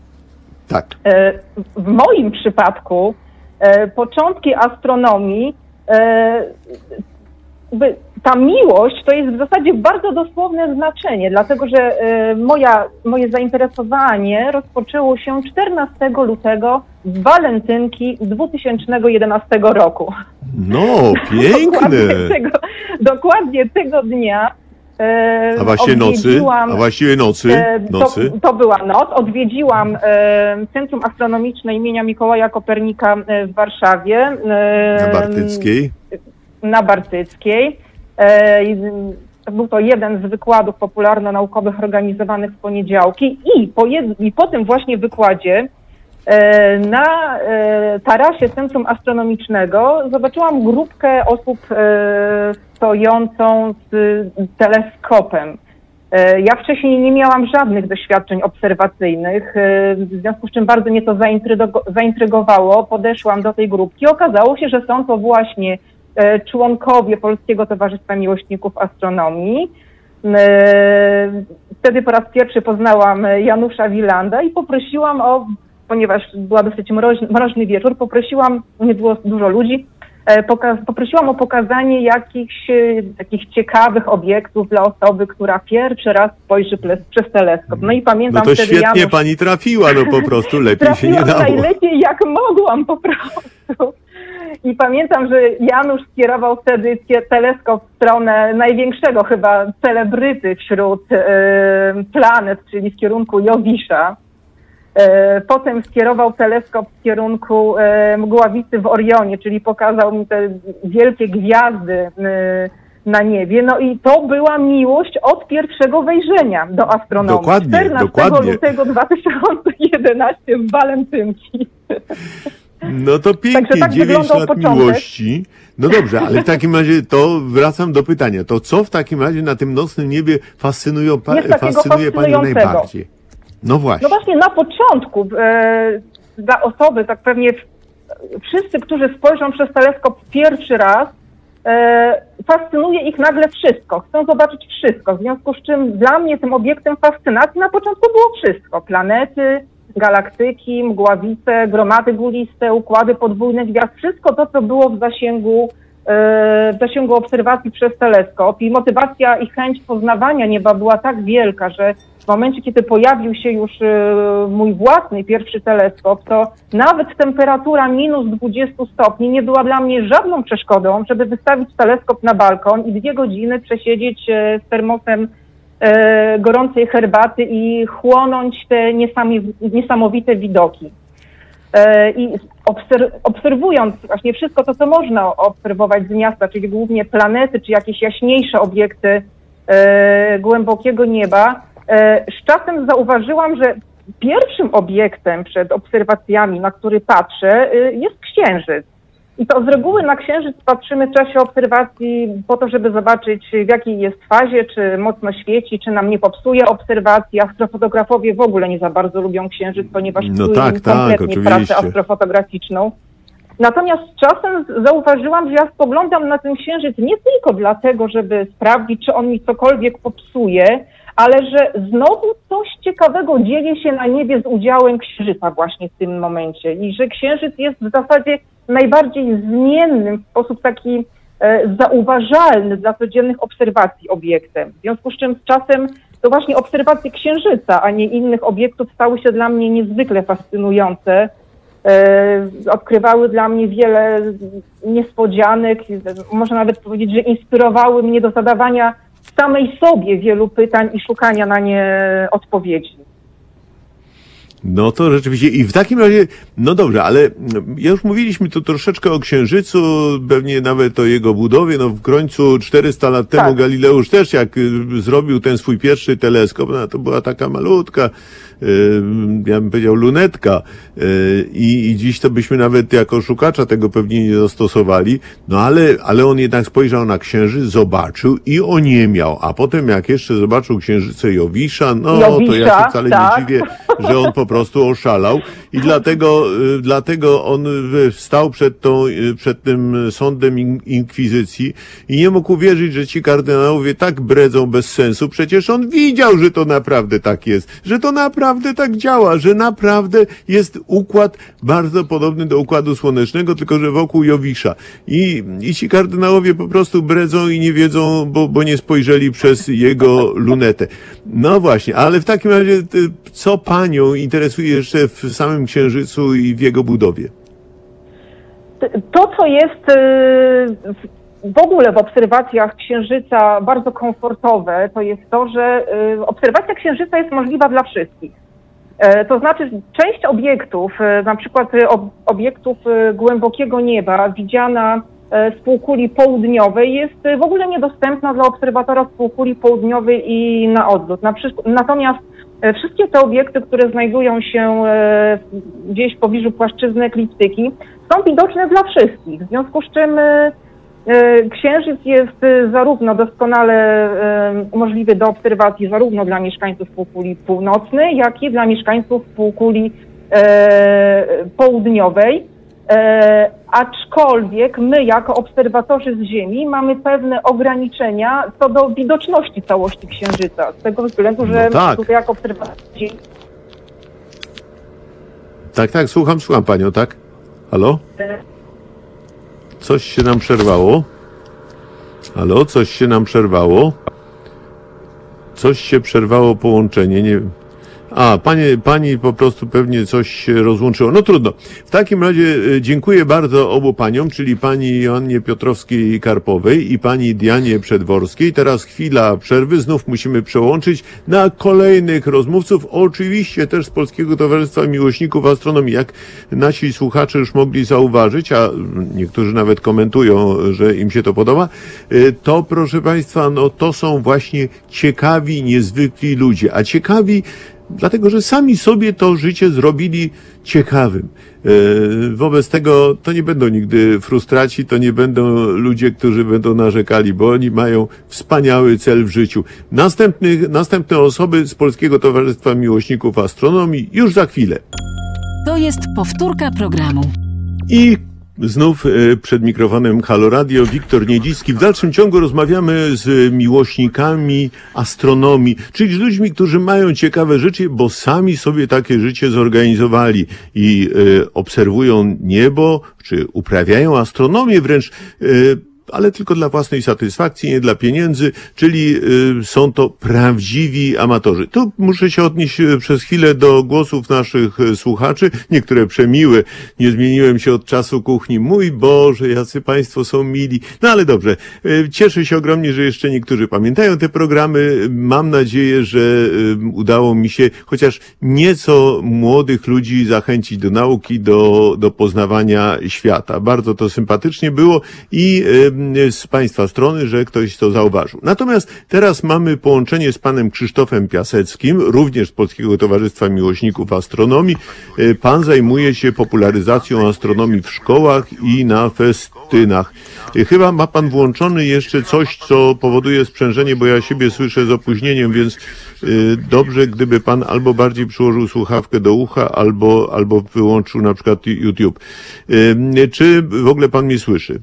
Tak. W moim przypadku początki astronomii, ta miłość to jest w zasadzie bardzo dosłowne znaczenie, dlatego że e, moja, moje zainteresowanie rozpoczęło się 14 lutego z walentynki 2011 roku. No, Dokładnie piękne. tego, dokładnie tego dnia. e, A właściwie nocy? A właściwie nocy? E, Nocy? To, to była noc. Odwiedziłam Centrum Astronomiczne imienia Mikołaja Kopernika w Warszawie. Na Bartyckiej? Na Bartyckiej. E, był to jeden z wykładów popularno-naukowych organizowanych w poniedziałki i po, i po tym właśnie wykładzie E, Na e, tarasie Centrum Astronomicznego zobaczyłam grupkę osób stojącą z teleskopem. Ja wcześniej nie miałam żadnych doświadczeń obserwacyjnych, w związku z czym bardzo mnie to zaintrygo- zaintrygowało. Podeszłam do tej grupki. Okazało się, że są to właśnie członkowie Polskiego Towarzystwa Miłośników Astronomii. E, Wtedy po raz pierwszy poznałam Janusza Wilanda i poprosiłam o, ponieważ była dosyć mroźny, mroźny wieczór, poprosiłam, nie było dużo ludzi, e, poprosiłam o pokazanie jakichś e, takich ciekawych obiektów dla osoby, która pierwszy raz spojrzy przez teleskop. No i No pamiętam to wtedy świetnie Janusz... pani trafiła, no po prostu lepiej się nie dało. najlepiej jak mogłam po prostu. I pamiętam, że Janusz skierował wtedy teleskop w stronę największego chyba celebryty wśród e, planet, czyli w kierunku Jowisza. E, potem skierował teleskop w kierunku e, mgławicy w Orionie, czyli pokazał mi te wielkie gwiazdy na niebie. No i to była miłość od pierwszego wejrzenia do astronomii. Dokładnie, 14 dokładnie. lutego 2011 w Walentynki. No to pięknie, tak 9 wyglądał lat początek. miłości. No dobrze, ale w takim razie to wracam do pytania. To co w takim razie na tym nocnym niebie fascynują, pa, fascynuje panią najbardziej? No właśnie. No właśnie na początku e, dla osoby, tak pewnie wszyscy, którzy spojrzą przez teleskop pierwszy raz, e, fascynuje ich nagle wszystko. Chcą zobaczyć wszystko. W związku z czym dla mnie tym obiektem fascynacji na początku było wszystko. Planety, galaktyki, mgławice, gromady guliste, układy podwójne gwiazd. Wszystko to, co było w zasięgu e, w zasięgu obserwacji przez teleskop i motywacja i chęć poznawania nieba była tak wielka, że w momencie, kiedy pojawił się już e, mój własny pierwszy teleskop, to nawet temperatura minus 20 stopni nie była dla mnie żadną przeszkodą, żeby wystawić teleskop na balkon i dwie godziny przesiedzieć e, z termosem gorącej herbaty i chłonąć te niesamowite widoki. E, I obser- obserwując właśnie wszystko to, co można obserwować z miasta, czyli głównie planety, czy jakieś jaśniejsze obiekty e, głębokiego nieba, e, z czasem zauważyłam, że pierwszym obiektem przed obserwacjami, na który patrzę, e, jest księżyc. I to z reguły na księżyc patrzymy w czasie obserwacji po to, żeby zobaczyć w jakiej jest fazie, czy mocno świeci, czy nam nie popsuje obserwacji. Astrofotografowie w ogóle nie za bardzo lubią księżyc, ponieważ No tak, im tak, kompletnie pracę oczywiście. astrofotograficzną. Natomiast czasem zauważyłam, że ja spoglądam na ten księżyc nie tylko dlatego, żeby sprawdzić, czy on mi cokolwiek popsuje, ale że znowu coś ciekawego dzieje się na niebie z udziałem księżyca właśnie w tym momencie i że księżyc jest w zasadzie najbardziej zmiennym w sposób taki e, zauważalny dla codziennych obserwacji obiektem. W związku z czym z czasem to właśnie obserwacje księżyca, a nie innych obiektów stały się dla mnie niezwykle fascynujące. E, odkrywały dla mnie wiele niespodzianek, można nawet powiedzieć, że inspirowały mnie do zadawania samej sobie wielu pytań i szukania na nie odpowiedzi. No to rzeczywiście. I w takim razie, no dobrze, ale mm, już mówiliśmy tu troszeczkę o Księżycu, pewnie nawet o jego budowie. No w końcu 400 lat temu Tak. Galileusz też jak y, zrobił ten swój pierwszy teleskop, no to była taka malutka, y, ja bym powiedział lunetka y, i, i dziś to byśmy nawet jako szukacza tego pewnie nie zastosowali, no ale, ale on jednak spojrzał na Księżyc, zobaczył i oniemiał, a potem jak jeszcze zobaczył Księżyce Jowisza, no to ja Jowisza, się wcale tak. nie dziwię, że on po prostu oszalał i dlatego, y, dlatego on y, stał przed, tą, y, przed tym sądem in, inkwizycji i nie mógł uwierzyć, że ci kardynałowie tak bredzą bez sensu. Przecież on widział, że to naprawdę tak jest, że to naprawdę tak działa, że naprawdę jest układ bardzo podobny do układu słonecznego, tylko że wokół Jowisza. I, i ci kardynałowie po prostu bredzą i nie wiedzą, bo, bo nie spojrzeli przez jego lunetę. No właśnie, ale w takim razie, co panią interesuje jeszcze w samym Księżycu i w jego budowie? To, co jest y, w- ogóle w obserwacjach Księżyca bardzo komfortowe, to jest to, że y, obserwacja Księżyca jest możliwa dla wszystkich. E, To znaczy, część obiektów, e, na przykład ob- obiektów e, głębokiego nieba, widziana z półkuli południowej, jest w ogóle niedostępna dla obserwatora z półkuli południowej i na odwrót. Natomiast Wszystkie te obiekty, które znajdują się e, gdzieś w pobliżu płaszczyzny ekliptyki, są widoczne dla wszystkich. W związku z czym e, e, Księżyc jest e, zarówno doskonale e, możliwy do obserwacji zarówno dla mieszkańców półkuli północnej, jak i dla mieszkańców półkuli e, południowej. E, aczkolwiek my, jako obserwatorzy z Ziemi, mamy pewne ograniczenia co do widoczności całości Księżyca. Z tego względu, że No tak. tutaj jako obserwatorzy z Ziemi Tak, tak, słucham, słucham panią, tak? Halo? Coś się nam przerwało? Halo, coś się nam przerwało? Coś się przerwało połączenie, nie wiem. A, panie, pani po prostu pewnie coś się rozłączyło. No trudno. W takim razie e, dziękuję bardzo obu paniom, czyli pani Joannie Piotrowskiej-Karpowej i pani Dianie Przedworskiej. Teraz chwila przerwy. Znów musimy przełączyć na kolejnych rozmówców. Oczywiście też z Polskiego Towarzystwa Miłośników Astronomii. Jak nasi słuchacze już mogli zauważyć, a niektórzy nawet komentują, że im się to podoba, e, to proszę państwa, no to są właśnie ciekawi, niezwykli ludzie. A ciekawi dlatego że sami sobie to życie zrobili ciekawym. E, Wobec tego to nie będą nigdy frustraci, to nie będą ludzie, którzy będą narzekali, bo oni mają wspaniały cel w życiu. Następnych, następne osoby z Polskiego Towarzystwa Miłośników Astronomii już za chwilę. To jest powtórka programu. I znów e, przed mikrofonem Halo Radio Wiktor Niedzicki. W dalszym ciągu rozmawiamy z miłośnikami astronomii, czyli z ludźmi, którzy mają ciekawe życie, bo sami sobie takie życie zorganizowali i e, obserwują niebo, czy uprawiają astronomię wręcz. e, ale tylko dla własnej satysfakcji, nie dla pieniędzy, czyli y, są to prawdziwi amatorzy. Tu muszę się odnieść y, przez chwilę do głosów naszych y, słuchaczy, niektóre przemiłe. Nie zmieniłem się od czasu kuchni. Mój Boże, jacy Państwo są mili. No ale dobrze, cieszę się ogromnie, że jeszcze niektórzy pamiętają te programy. Mam nadzieję, że udało mi się chociaż nieco młodych ludzi zachęcić do nauki, do, do poznawania świata. Bardzo to sympatycznie było i z Państwa strony, że ktoś to zauważył. Natomiast teraz mamy połączenie z panem Krzysztofem Piaseckim, również z Polskiego Towarzystwa Miłośników Astronomii. Y, Pan zajmuje się popularyzacją astronomii w szkołach i na festynach. Y, Chyba ma pan włączony jeszcze coś, co powoduje sprzężenie, bo ja siebie słyszę z opóźnieniem, więc dobrze, gdyby pan albo bardziej przyłożył słuchawkę do ucha, albo, albo wyłączył na przykład YouTube. Czy w ogóle pan mnie słyszy?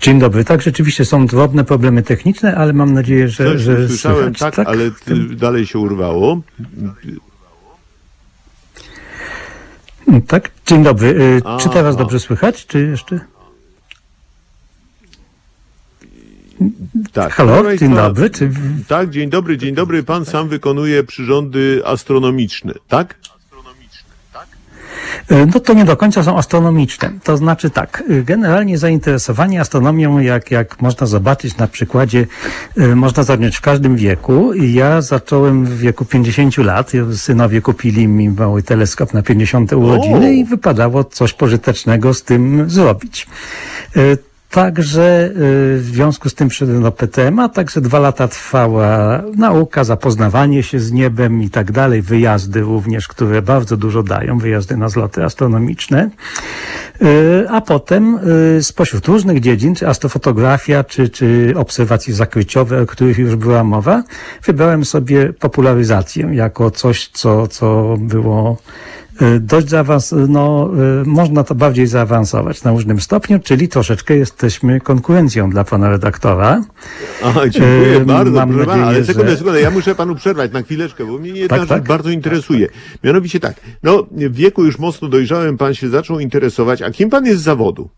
Dzień dobry. Tak, rzeczywiście są drobne problemy techniczne, ale mam nadzieję, że, Coś że słyszałem, słychać. tak, ale dalej się urwało. Tak, dzień dobry. Y, A, Czy teraz a. dobrze słychać, czy jeszcze? Tak. Halo, dzień dobry. Czy... Tak, dzień dobry, dzień dobry. Pan sam wykonuje przyrządy astronomiczne, tak? Y, No to nie do końca są astronomiczne. To znaczy tak, y, generalnie zainteresowanie astronomią, jak, jak można zobaczyć na przykładzie, y, można zacząć w każdym wieku. Ja zacząłem w wieku 50 lat. Synowie kupili mi mały teleskop na 50 urodziny i wypadało coś pożytecznego z tym zrobić. Także y, w związku z tym przyszedłem do PTM, a także dwa lata trwała nauka, zapoznawanie się z niebem i tak dalej, wyjazdy również, które bardzo dużo dają, wyjazdy na zloty astronomiczne. Y, A potem y, spośród różnych dziedzin, czy astrofotografia, czy, czy obserwacje zakryciowe, o których już była mowa, wybrałem sobie popularyzację jako coś, co, co było dość zaawansowane, no, y, można to bardziej zaawansować na różnym stopniu, czyli troszeczkę jesteśmy konkurencją dla pana redaktora. Aha, dziękuję E, bardzo, mam proszę pana, nadzieję, ale sekundę, że- sekundę, ja muszę panu przerwać na chwileczkę, bo mnie jedna Tak, rzecz tak. bardzo interesuje. Mianowicie tak, no w wieku już mocno dojrzałem, pan się zaczął interesować, a kim pan jest z zawodu?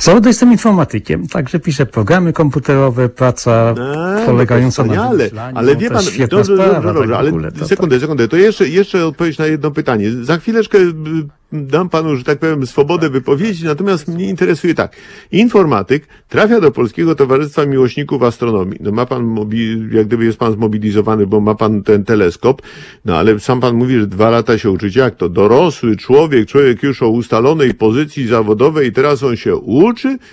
Zawodu jestem informatykiem, także piszę programy komputerowe, praca no polegająca to na wymyślaniu, Ale no wie pan, świetna dobrze, sprawa, dobrze, dobrze, tak ale ogóle, to, sekundę, sekundę, to jeszcze, jeszcze odpowiedź na jedno pytanie. Za chwileczkę y, dam panu, że tak powiem, swobodę wypowiedzi, natomiast mnie interesuje tak. Informatyk trafia do Polskiego Towarzystwa Miłośników Astronomii. No ma pan, jak gdyby jest pan zmobilizowany, bo ma pan ten teleskop, no ale sam pan mówi, że dwa lata się uczyć. Jak to? Dorosły człowiek, człowiek już o ustalonej pozycji zawodowej i teraz on się uczy?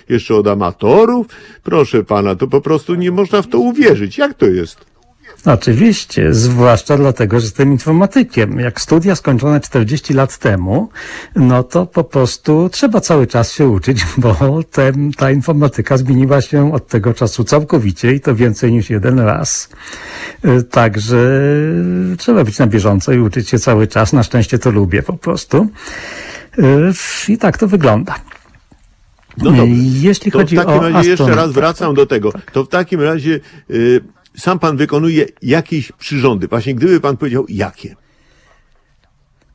Jeszcze od amatorów? Proszę pana, to po prostu nie można w to uwierzyć. Jak to jest? Oczywiście, zwłaszcza dlatego, że jestem informatykiem. Jak studia skończone 40 lat temu, no to po prostu trzeba cały czas się uczyć, bo ten, ta informatyka zmieniła się od tego czasu całkowicie i to więcej niż jeden raz. Y, Także trzeba być na bieżąco i uczyć się cały czas. Na szczęście to lubię po prostu. Y, I tak to wygląda. No dobrze. Jeśli To w chodzi takim o razie jeszcze raz wracam do tego. To w takim razie y, sam pan wykonuje jakieś przyrządy. Właśnie gdyby pan powiedział jakie.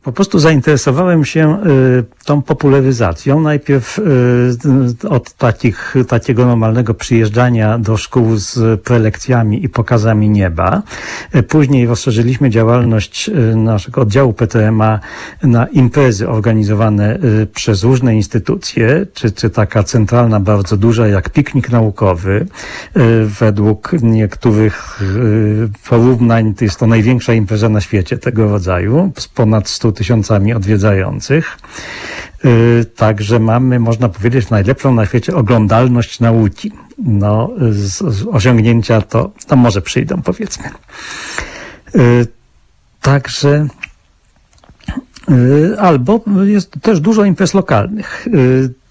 Po prostu zainteresowałem się y, tą popularyzacją. Najpierw y, od takich, takiego normalnego przyjeżdżania do szkół z prelekcjami i pokazami nieba. Y, Później rozszerzyliśmy działalność naszego oddziału PTMA na imprezy organizowane przez różne instytucje, czy, czy taka centralna, bardzo duża jak piknik naukowy. Według niektórych porównań to jest to największa impreza na świecie tego rodzaju, z ponad 100 tysiącami odwiedzających. Y, Także mamy, można powiedzieć, najlepszą na świecie oglądalność nauki. No, z, z osiągnięcia to, to może przyjdą, powiedzmy. Y, Także y, albo jest też dużo imprez lokalnych.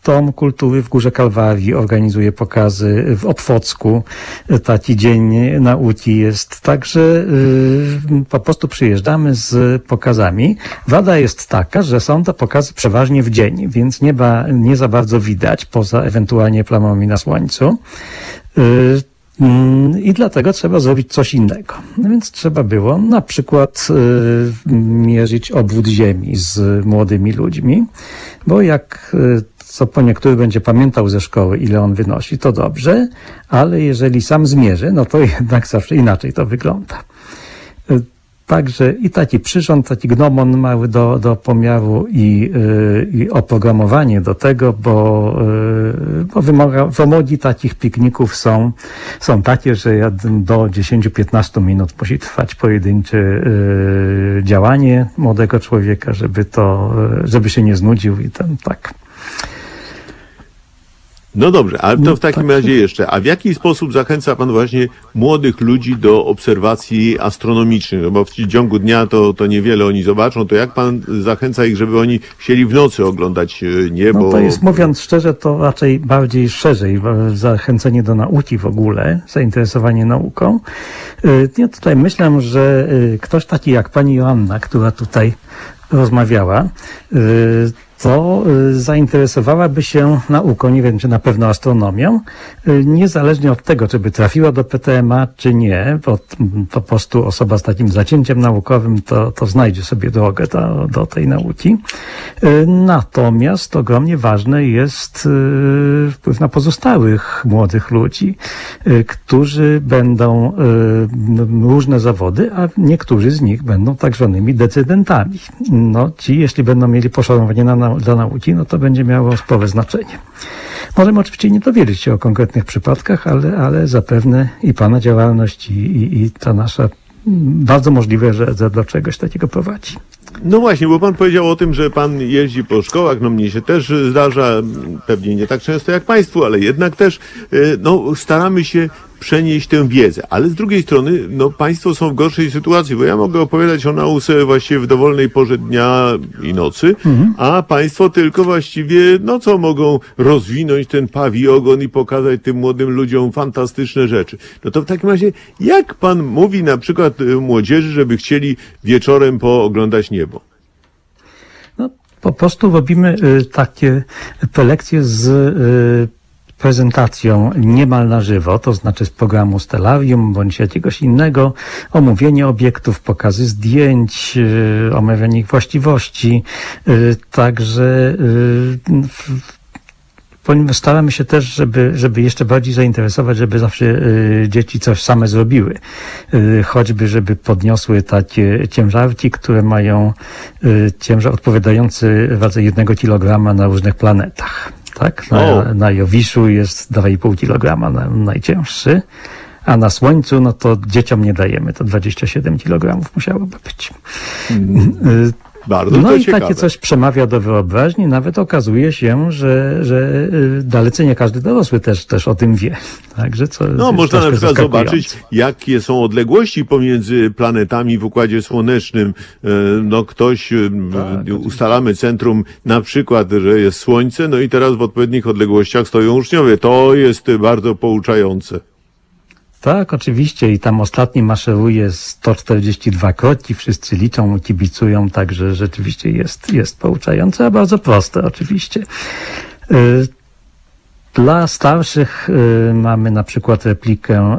Dom Kultury w Górze Kalwarii organizuje pokazy w Opwocku. Taki dzień nauki jest. Także y, po prostu przyjeżdżamy z pokazami. Wada jest taka, że są to pokazy przeważnie w dzień, więc nieba nie za bardzo widać, poza ewentualnie plamami na słońcu. Y, Mm, I dlatego trzeba zrobić coś innego. No więc trzeba było na przykład y, mierzyć obwód Ziemi z młodymi ludźmi, bo jak y, co po niektórych będzie pamiętał ze szkoły, ile on wynosi, to dobrze, ale jeżeli sam zmierzy, no to jednak zawsze inaczej to wygląda. Y, Także i taki przyrząd, taki gnomon mały do, do pomiaru i, y, i oprogramowanie do tego, bo, y, bo wymoga, wymogi takich pikników są, są takie, że do 10-15 minut musi trwać pojedyncze działanie młodego człowieka, żeby to, żeby się nie znudził i ten tak. No dobrze, ale to No w takim tak. razie jeszcze. A w jaki sposób zachęca pan właśnie młodych ludzi do obserwacji astronomicznych? No bo w ciągu dnia to, to niewiele oni zobaczą. To jak pan zachęca ich, żeby oni chcieli w nocy oglądać e, niebo? No to jest, mówiąc szczerze, to raczej bardziej szerzej e, zachęcenie do nauki w ogóle, zainteresowanie nauką. Y, Ja tutaj myślę, że y, ktoś taki jak pani Joanna, która tutaj rozmawiała, to y, zainteresowałaby się nauką, nie wiem czy na pewno astronomią, y, niezależnie od tego, czy by trafiła do PTMA, czy nie, bo po prostu osoba z takim zacięciem naukowym to, to znajdzie sobie drogę do, do tej nauki. Y, Natomiast ogromnie ważne jest wpływ na pozostałych młodych ludzi, którzy będą różne zawody, a niektórzy z nich będą tak zwanymi decydentami. No, ci, jeśli będą mieli poszanowanie na, dla nauki, no to będzie miało spore znaczenie. Możemy oczywiście nie dowiedzieć się o konkretnych przypadkach, ale, ale zapewne i Pana działalność i, i, i ta nasza, m, bardzo możliwe, że, że do czegoś takiego prowadzi. No właśnie, bo pan powiedział o tym, że pan jeździ po szkołach, no mnie się też zdarza, m, pewnie nie tak często jak państwu, ale jednak też, y, no staramy się przenieść tę wiedzę, ale z drugiej strony, no państwo są w gorszej sytuacji, bo ja mogę opowiadać o nauce właściwie w dowolnej porze dnia i nocy, a państwo tylko właściwie nocą mogą rozwinąć ten pawi ogon i pokazać tym młodym ludziom fantastyczne rzeczy. No to w takim razie, jak pan mówi na przykład y, młodzieży, żeby chcieli wieczorem pooglądać niebo? No, po prostu robimy y, takie prelekcje z y, prezentacją niemal na żywo, to znaczy z programu Stellarium bądź jakiegoś innego, omówienie obiektów, pokazy zdjęć, y, omawianie ich właściwości. Y, Także y, ponieważ staramy się też, żeby, żeby jeszcze bardziej zainteresować, żeby zawsze y, dzieci coś same zrobiły. Y, choćby, żeby podniosły takie ciężarki, które mają y, ciężar odpowiadający wadze jednego kilograma na różnych planetach. Tak? Na, O. na Jowiszu jest 2,5 kilograma na, najcięższy. A na Słońcu, no to dzieciom nie dajemy, to 27 kilogramów musiałoby być. Y, Bardzo No to i ciekawe. takie coś przemawia do wyobraźni, nawet okazuje się, że, że y, dalece nie każdy dorosły też, też o tym wie. Także co No, jest można na przykład zobaczyć, jakie są odległości pomiędzy planetami w Układzie Słonecznym. E, No, ktoś, e, Tak, ustalamy centrum, na przykład, że jest Słońce, no i teraz w odpowiednich odległościach stoją uczniowie. To jest bardzo pouczające. Tak, oczywiście i tam ostatni maszeruje 142 kroki, wszyscy liczą, kibicują, także rzeczywiście jest, jest pouczające, a bardzo proste oczywiście. Dla starszych y, mamy na przykład replikę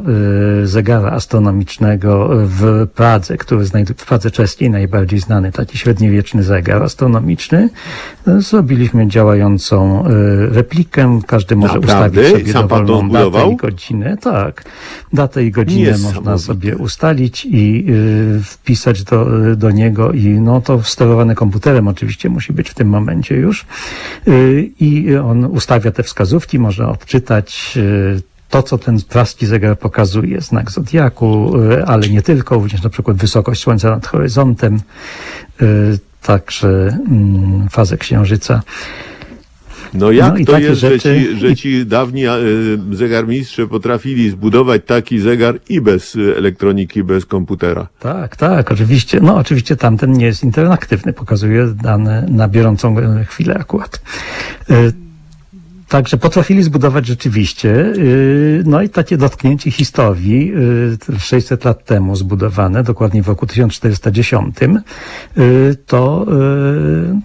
y, zegara astronomicznego w Pradze, który znajduje w Pradze czeskiej najbardziej znany, taki średniowieczny zegar astronomiczny. Zrobiliśmy działającą y, replikę, każdy może Naprawdę? ustawić sobie Sam pan to dowolną datę zbudował? i godzinę. Tak, datę i godzinę można Niesamowite. sobie ustalić i y, wpisać do, do niego i no to sterowane komputerem oczywiście musi być w tym momencie już. Y, I on ustawia te wskazówki, można odczytać y, to, co ten praski zegar pokazuje, znak zodiaku, y, ale nie tylko, również na przykład wysokość Słońca nad horyzontem, y, także mm, fazę Księżyca. No jak No to jest, rzeczy- że ci, że ci dawni zegarmistrze potrafili zbudować taki zegar i bez elektroniki, bez komputera? Tak, tak, oczywiście. No, oczywiście tamten nie jest interaktywny, pokazuje dane na bieżącą chwilę akurat. Także potrafili zbudować rzeczywiście, y, no i takie dotknięcie historii, y, 600 lat temu zbudowane, dokładnie w roku 1410, y, to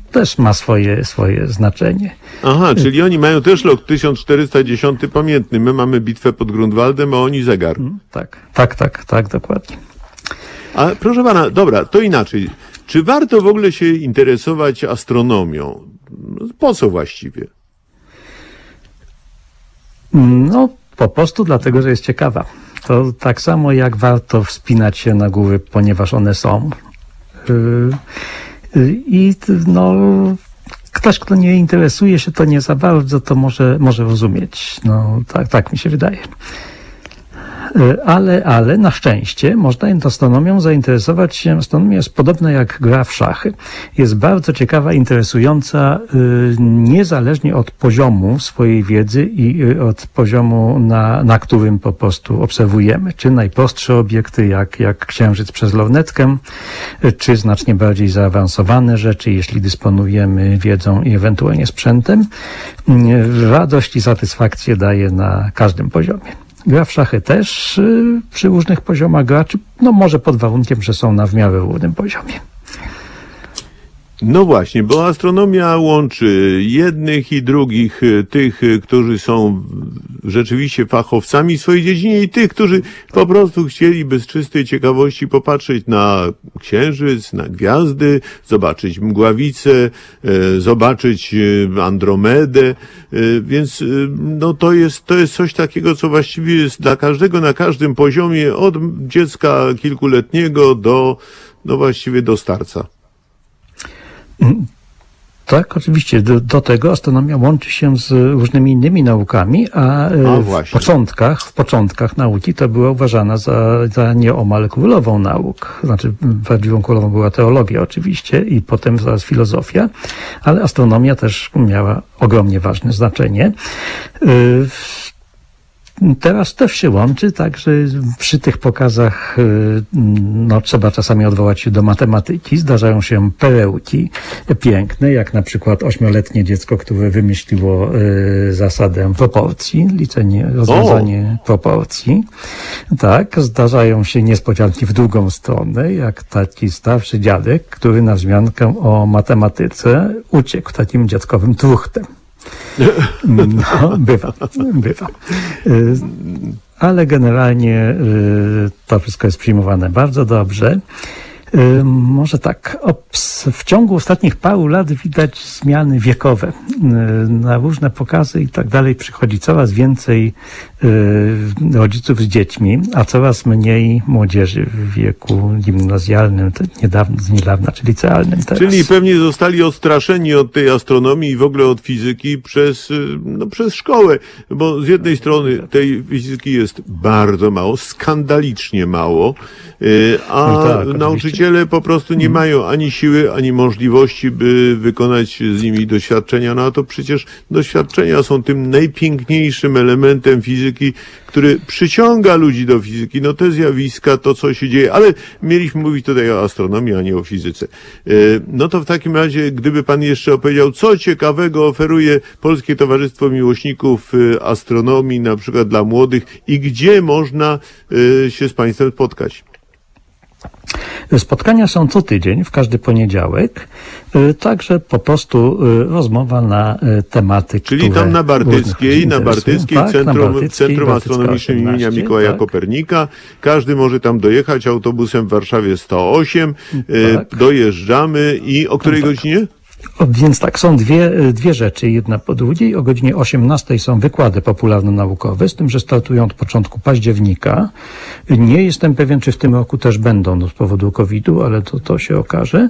y, też ma swoje, swoje znaczenie. Aha, czyli oni mają też rok 1410 pamiętny. My mamy bitwę pod Grunwaldem, a oni zegar. Tak, tak, tak, tak, dokładnie. A proszę pana, dobra, to inaczej. Czy warto w ogóle się interesować astronomią? Po co właściwie? No, po prostu dlatego, że jest ciekawa. To tak samo jak warto wspinać się na góry, ponieważ one są. Yy, yy, I no, ktoś, kto nie interesuje się, to nie za bardzo, to może, może rozumieć. No, tak, tak mi się wydaje. Yy, Ale, ale na szczęście można astronomią zainteresować się. Astronomia jest podobna jak gra w szachy. Jest bardzo ciekawa, interesująca, yy, niezależnie od poziomu swojej wiedzy i yy, od poziomu, na, na którym po prostu obserwujemy. Czy najprostsze obiekty, jak, jak Księżyc przez lornetkę, yy, czy znacznie bardziej zaawansowane rzeczy, jeśli dysponujemy wiedzą i ewentualnie sprzętem. Radość i satysfakcję daje na każdym poziomie. Gra w szachy też y, przy różnych poziomach graczy, no może pod warunkiem, że są na w miarę równym poziomie. No właśnie, bo astronomia łączy jednych i drugich, y, tych, y, którzy są rzeczywiście fachowcami w swojej dziedzinie i tych, którzy po prostu chcieliby z czystej ciekawości popatrzeć na księżyc, na gwiazdy, zobaczyć mgławicę, y, zobaczyć Andromedę, więc no to jest, to jest coś takiego, co właściwie jest dla każdego na każdym poziomie, od dziecka kilkuletniego do, no właściwie do starca. Tak, oczywiście. Do, do tego astronomia łączy się z różnymi innymi naukami, a, e, A, w początkach, w początkach nauki to była uważana za, za nieomal królową nauk. Znaczy, prawdziwą królową była teologia oczywiście i potem zaraz filozofia, ale astronomia też miała ogromnie ważne znaczenie. Teraz też się łączy, także przy tych pokazach y, no, trzeba czasami odwołać się do matematyki. Zdarzają się perełki piękne, jak na przykład ośmioletnie dziecko, które wymyśliło y, zasadę proporcji, liczenie, rozwiązanie proporcji. Tak, zdarzają się niespodzianki w drugą stronę, jak taki starszy dziadek, który na wzmiankę o matematyce uciekł takim dziadkowym truchtem. No, bywa, bywa. Y, Ale generalnie y, to wszystko jest przyjmowane bardzo dobrze. Y, Może tak, w ciągu ostatnich paru lat widać zmiany wiekowe. Y, Na różne pokazy i tak dalej przychodzi coraz więcej y, rodziców z dziećmi, a coraz mniej młodzieży w wieku gimnazjalnym, niedawno, z niedawna, czy licealnym teraz. Czyli pewnie zostali odstraszeni od tej astronomii i w ogóle od fizyki przez, no, przez szkołę, bo z jednej strony tej fizyki jest bardzo mało, skandalicznie mało, a No tak, nauczyciele nauczyciele po prostu nie mają ani siły, ani możliwości, by wykonać z nimi doświadczenia. No a to przecież doświadczenia są tym najpiękniejszym elementem fizyki, który przyciąga ludzi do fizyki. No te zjawiska, to co się dzieje, ale mieliśmy mówić tutaj o astronomii, a nie o fizyce. E, No to w takim razie, gdyby pan jeszcze opowiedział, co ciekawego oferuje Polskie Towarzystwo Miłośników e, Astronomii, na przykład dla młodych i gdzie można e, się z państwem spotkać. Spotkania są co tydzień, w każdy poniedziałek, y, także po prostu y, rozmowa na y, tematy, Czyli tam na Bartyckiej, na. Bartyckiej, tak, Centrum, na Bartyckiej, Centrum Astronomicznym imienia 18, Mikołaja tak. Kopernika. Każdy może tam dojechać autobusem w Warszawie 108. Tak. Dojeżdżamy i o której tak. godzinie? Więc tak, są dwie, y, dwie rzeczy, jedna po drugiej. O godzinie 18 są wykłady popularno-naukowe, z tym, że startują od początku października. Nie jestem pewien, czy w tym roku też będą z powodu COVID-u, ale to, to się okaże.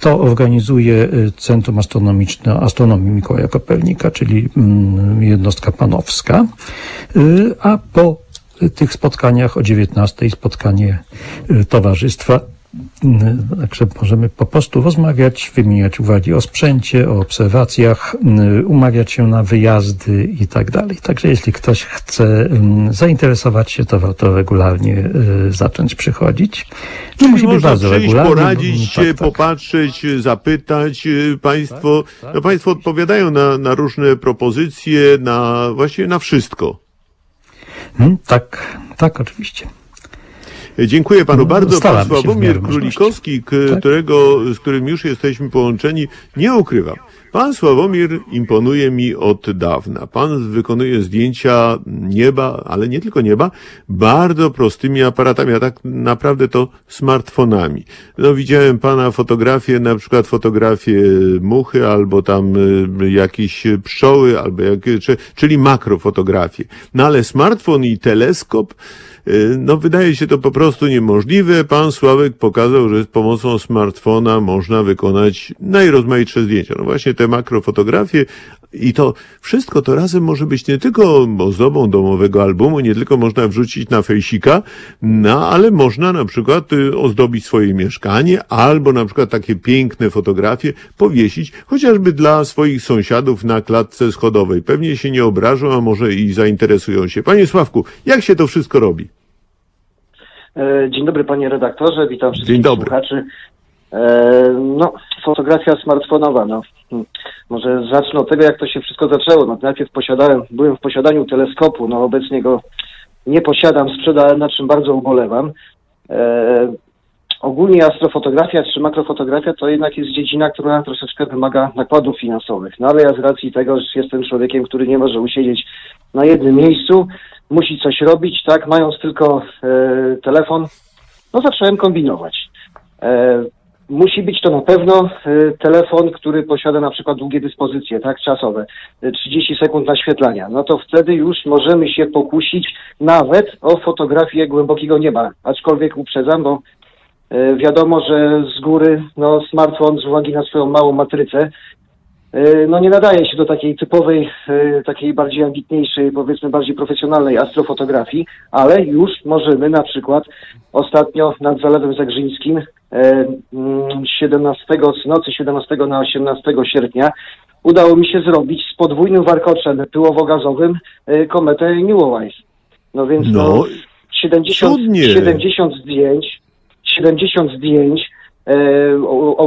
To organizuje y, Centrum Astronomiczne Astronomii Mikołaja Kopernika, czyli mm, jednostka panowska. Y, A po tych spotkaniach o 19 spotkanie towarzystwa Także możemy po prostu rozmawiać, wymieniać uwagi o sprzęcie, o obserwacjach, y, umawiać się na wyjazdy i tak dalej. Także jeśli ktoś chce ym, zainteresować się, to warto regularnie y, zacząć przychodzić. No, Czyli musi być bardzo przyjść, regularnie. bo- poradzić się, tak, tak. popatrzeć, zapytać e, państwo. tak, no państwo odpowiadają na, na różne propozycje, na właściwie na wszystko. Hmm, tak, tak, oczywiście. Dziękuję panu No, bardzo. Pan Sławomir. Królikowski, Tak. którego, z którym już jesteśmy połączeni, nie ukrywam. Pan Sławomir imponuje mi od dawna. Pan wykonuje zdjęcia nieba, ale nie tylko nieba, bardzo prostymi aparatami, a tak naprawdę to smartfonami. No widziałem pana fotografie, na przykład fotografię muchy, albo tam y, jakieś pszczoły, albo jak, czy, czyli makrofotografie. No ale smartfon i teleskop, no wydaje się to po prostu niemożliwe. Pan Sławek pokazał, że z pomocą smartfona można wykonać najrozmaitsze zdjęcia. No właśnie te makrofotografie i to wszystko to razem może być nie tylko ozdobą domowego albumu, nie tylko można wrzucić na fejsika, no ale można na przykład y, ozdobić swoje mieszkanie albo na przykład takie piękne fotografie powiesić chociażby dla swoich sąsiadów na klatce schodowej. Pewnie się nie obrażą, a może i zainteresują się. Panie Sławku, jak się to wszystko robi? E, Dzień dobry panie redaktorze, witam wszystkich Dzień dobry. słuchaczy. E, No, fotografia smartfonowa, no. Hmm. Może zacznę od tego, jak to się wszystko zaczęło. No, najpierw posiadałem, byłem w posiadaniu teleskopu, no obecnie go nie posiadam, sprzedałem, na czym bardzo ubolewam. E, ogólnie astrofotografia czy makrofotografia to jednak jest dziedzina, która troszeczkę wymaga nakładów finansowych. No ale ja z racji tego, że jestem człowiekiem, który nie może usiedzieć na jednym miejscu, musi coś robić, tak, mając tylko e, telefon, no zacząłem kombinować. E, musi być to na pewno e, telefon, który posiada na przykład długie dyspozycje, tak, czasowe, e, 30 sekund naświetlania. No to wtedy już możemy się pokusić nawet o fotografię głębokiego nieba, aczkolwiek uprzedzam, bo e, wiadomo, że z góry no, smartfon z uwagi na swoją małą matrycę no nie nadaje się do takiej typowej, e, takiej bardziej ambitniejszej, powiedzmy bardziej profesjonalnej astrofotografii, ale już możemy na przykład ostatnio nad Zalewem Zagrzyńskim e, mm, 17, z nocy 17 na 18 sierpnia udało mi się zrobić z podwójnym warkoczem pyłowo-gazowym e, kometę Neowise. No więc No, no, 70, cudnie. 70 zdjęć, 70 zdjęć e, o, o,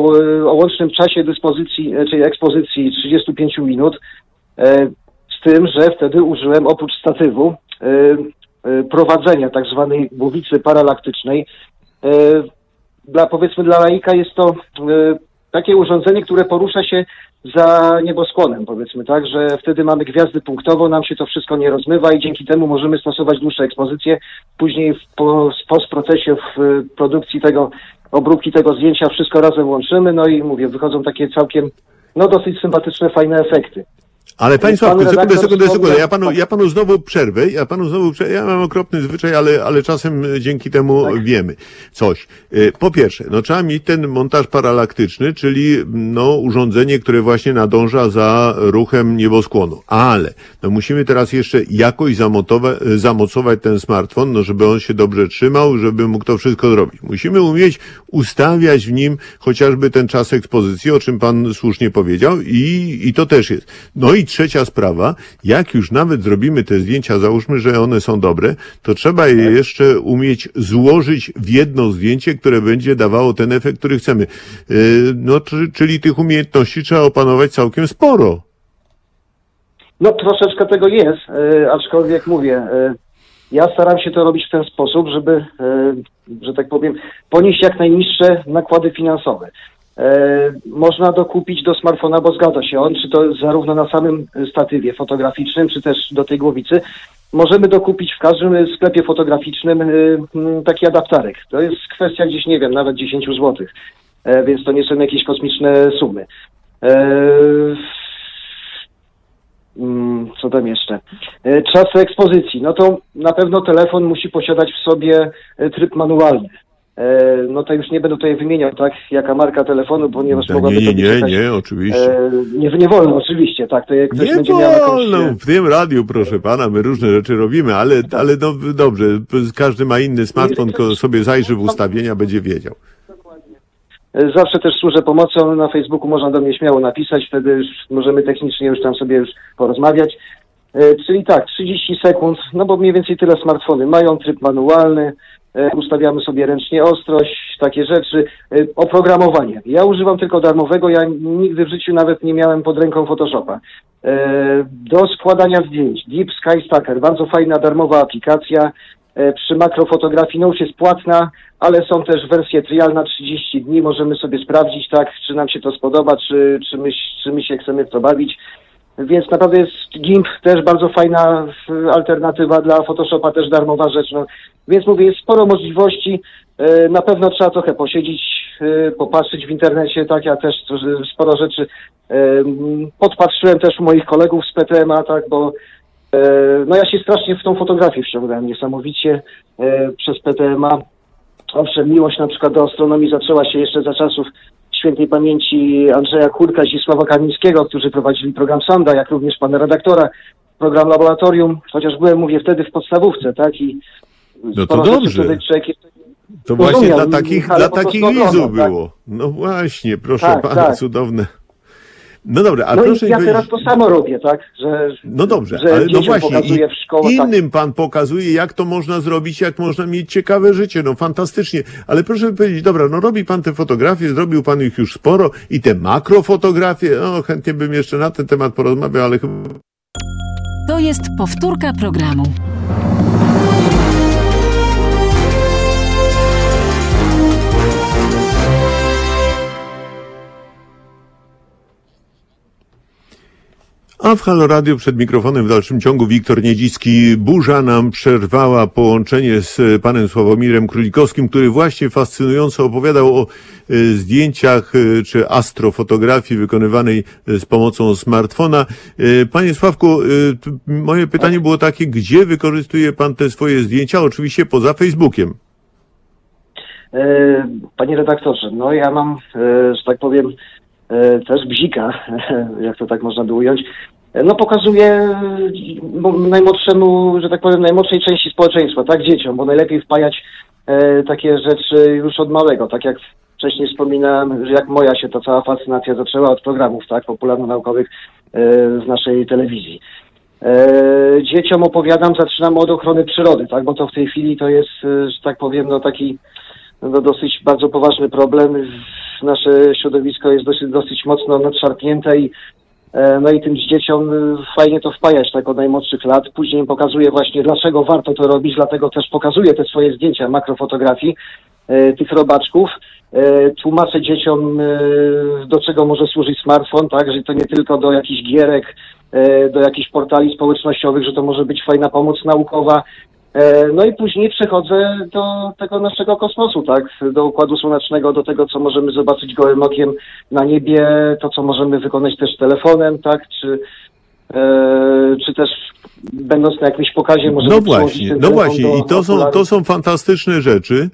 o łącznym czasie dyspozycji, e, czyli ekspozycji 35 minut, e, z tym, że wtedy użyłem oprócz statywu e, e, prowadzenia tak zwanej głowicy paralaktycznej. E, dla, powiedzmy dla laika jest to e, takie urządzenie, które porusza się za nieboskłonem, powiedzmy, tak, że wtedy mamy gwiazdy punktowo, nam się to wszystko nie rozmywa i dzięki temu możemy stosować dłuższe ekspozycje. Później w po, w postprocesie w e, produkcji tego, obróbki tego zdjęcia wszystko razem łączymy, no i mówię, wychodzą takie całkiem, no dosyć sympatyczne, fajne efekty. Ale panie Sławku, sekundę, sekundę, sekundę. Ja panu, ja panu znowu przerwę. Ja panu znowu przerwę. Ja mam okropny zwyczaj, ale, ale czasem e, dzięki temu Tak. wiemy coś. E, Po pierwsze, no trzeba mieć ten montaż paralaktyczny, czyli no urządzenie, które właśnie nadąża za ruchem nieboskłonu. Ale no musimy teraz jeszcze jakoś zamocować ten smartfon, no żeby on się dobrze trzymał, żeby mógł to wszystko zrobić. Musimy umieć ustawiać w nim chociażby ten czas ekspozycji, o czym pan słusznie powiedział i, i to też jest. No i trzecia sprawa, jak już nawet zrobimy te zdjęcia, załóżmy, że one są dobre, to trzeba je jeszcze umieć złożyć w jedno zdjęcie, które będzie dawało ten efekt, który chcemy. Yy, No, czy- czyli tych umiejętności trzeba opanować całkiem sporo. No troszeczkę tego jest, e, aczkolwiek mówię, e, ja staram się to robić w ten sposób, żeby, że tak powiem, ponieść jak najniższe nakłady finansowe. E, można dokupić do smartfona, bo zgadza się on, czy to zarówno na samym statywie fotograficznym, czy też do tej głowicy. Możemy dokupić w każdym sklepie fotograficznym e, taki adapterek. To jest kwestia gdzieś, nie wiem, nawet 10 zł, e, więc to nie są jakieś kosmiczne sumy. Mm, Co tam jeszcze? Czas ekspozycji. No to na pewno telefon musi posiadać w sobie tryb manualny. E, No to już nie będę tutaj wymieniał, tak, jaka marka telefonu, ponieważ Nie, mogłaby nie, to być nie, jakaś... nie, oczywiście. E, nie, nie wolno, oczywiście, tak. To jak ktoś Nie będzie miał jakąś... wolno, e, w tym radiu, proszę pana, my różne rzeczy robimy, ale, ale no dobrze, każdy ma inny smartfon, tylko sobie zajrzy w ustawienia, będzie wiedział. E, Zawsze też służę pomocą. Na Facebooku można do mnie śmiało napisać, wtedy możemy technicznie już tam sobie już porozmawiać. E, Czyli tak, 30 sekund, no bo mniej więcej tyle smartfony mają, tryb manualny, e, ustawiamy sobie ręcznie ostrość, takie rzeczy. E, Oprogramowanie. Ja używam tylko darmowego, ja nigdy w życiu nawet nie miałem pod ręką Photoshopa. Do składania zdjęć Deep Sky Stacker, bardzo fajna darmowa aplikacja. Przy makrofotografii no już jest płatna, ale są też wersje trial na 30 dni. Możemy sobie sprawdzić, tak, czy nam się to spodoba, czy, czy, my, czy my się chcemy w to bawić. Więc naprawdę jest GIMP też bardzo fajna alternatywa dla Photoshopa, też darmowa rzecz. No. Więc mówię, jest sporo możliwości. E, Na pewno trzeba trochę posiedzieć, e, popatrzeć w internecie, tak, ja też sporo rzeczy e, podpatrzyłem też u moich kolegów z PTMA, tak, bo no ja się strasznie w tą fotografię wciągnąłem niesamowicie przez PTMA. Owszem, miłość na przykład do astronomii zaczęła się jeszcze za czasów świętej pamięci Andrzeja Kurka i Zdzisława Kamińskiego, którzy prowadzili program Sonda, jak również pana redaktora, program Laboratorium, chociaż byłem, mówię, wtedy w podstawówce, tak, i No to dobrze. człowiek To właśnie Rozumiał, dla takich, dla takich widzów tak? było. No właśnie, proszę Tak, pana, tak. cudowne. No dobra, a No proszę ja powiedzieć... teraz to samo robię, tak, że, No dobrze, że ale no właśnie, pokazuję w szkołach, tak, innym pan pokazuje, jak to można zrobić, jak można mieć ciekawe życie, no fantastycznie. Ale proszę mi powiedzieć, dobra, no robi pan te fotografie, zrobił pan ich już sporo i te makrofotografie, no chętnie bym jeszcze na ten temat porozmawiał, ale chyba To jest powtórka programu. A w Halo Radio przed mikrofonem w dalszym ciągu Wiktor Niedzicki. Burza nam przerwała połączenie z panem Sławomirem Królikowskim, który właśnie fascynująco opowiadał o e, zdjęciach e, czy astrofotografii wykonywanej e, z pomocą smartfona. Panie Sławku, moje pytanie było takie, gdzie wykorzystuje pan te swoje zdjęcia? Oczywiście poza Facebookiem. Panie redaktorze, no ja mam, że tak powiem, też bzika, jak to tak można by ująć. No pokazuję e, mo- najmłodszemu, że tak powiem, najmłodszej części społeczeństwa, tak, dzieciom, bo najlepiej wpajać e, takie rzeczy już od małego, tak jak wcześniej wspominałem, że jak moja się ta cała fascynacja zaczęła od programów, tak, popularno-naukowych e, z naszej telewizji. E, dzieciom opowiadam, zaczynam od ochrony przyrody, tak, bo to w tej chwili to jest, e, że tak powiem, no taki no, dosyć bardzo poważny problem. Nasze środowisko jest dosyć, dosyć mocno nadszarpnięte i no i tym dzieciom e, fajnie to wpajać tak od najmłodszych lat. Później im pokazuję właśnie dlaczego warto to robić, dlatego też pokazuję te swoje zdjęcia makrofotografii e, tych robaczków. E, Tłumaczę dzieciom, e, do czego może służyć smartfon, tak, że to nie tylko do jakichś gierek, e, do jakichś portali społecznościowych, że to może być fajna pomoc naukowa, E, No i później przechodzę do tego naszego kosmosu, tak, do Układu Słonecznego, do tego, co możemy zobaczyć gołym okiem na niebie, to, co możemy wykonać też telefonem, tak, czy e, czy też będąc na jakimś pokazie może No właśnie, no właśnie i to są, to są fantastyczne rzeczy.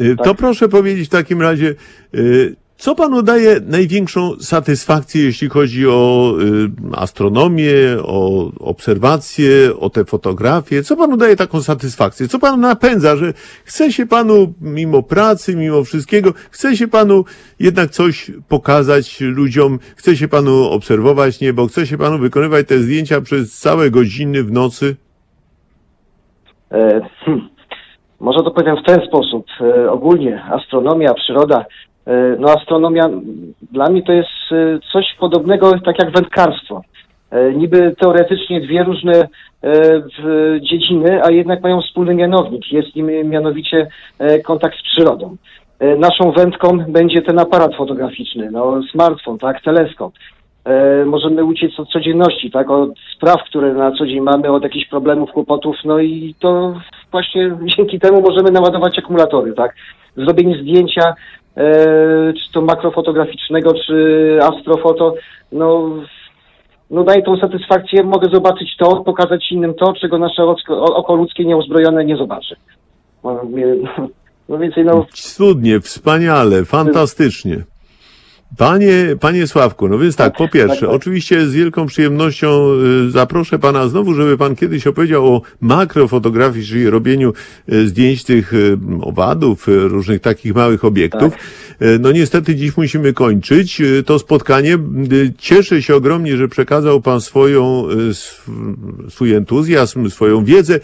Y, To Tak. proszę powiedzieć w takim razie, y, co panu daje największą satysfakcję, jeśli chodzi o y, astronomię, o obserwacje, o te fotografie? Co panu daje taką satysfakcję? Co panu napędza, że chce się panu, mimo pracy, mimo wszystkiego, chce się panu jednak coś pokazać ludziom, chce się panu obserwować niebo, chce się panu wykonywać te zdjęcia przez całe godziny w nocy? E, hmm, może to powiem w ten sposób. E, ogólnie astronomia, przyroda. E, no astronomia dla mnie to jest e, coś podobnego tak jak wędkarstwo. E, niby teoretycznie dwie różne dziedziny, a jednak mają wspólny mianownik. Jest nim mianowicie kontakt z przyrodą. Naszą wędką będzie ten aparat fotograficzny, no smartfon, tak, teleskop. Możemy uciec od codzienności, tak, od spraw, które na co dzień mamy, od jakichś problemów, kłopotów, no i to właśnie dzięki temu możemy naładować akumulatory, tak. Zrobienie zdjęcia, czy to makrofotograficznego, czy astrofoto, no, no daje tą satysfakcję, mogę zobaczyć to, pokazać innym to, czego nasze oko, ludzkie nieuzbrojone nie zobaczy. No, no więcej, no, Cudnie, wspaniale, fantastycznie. Panie, panie Sławku, no więc tak, po pierwsze, tak, tak. oczywiście z wielką przyjemnością y, zaproszę pana znowu, żeby pan kiedyś opowiedział o makrofotografii, czyli robieniu y, zdjęć tych y, owadów, różnych takich małych obiektów. Y, No niestety dziś musimy kończyć y, to spotkanie. Y, Cieszę się ogromnie, że przekazał pan swoją, sw- swój entuzjazm, swoją wiedzę.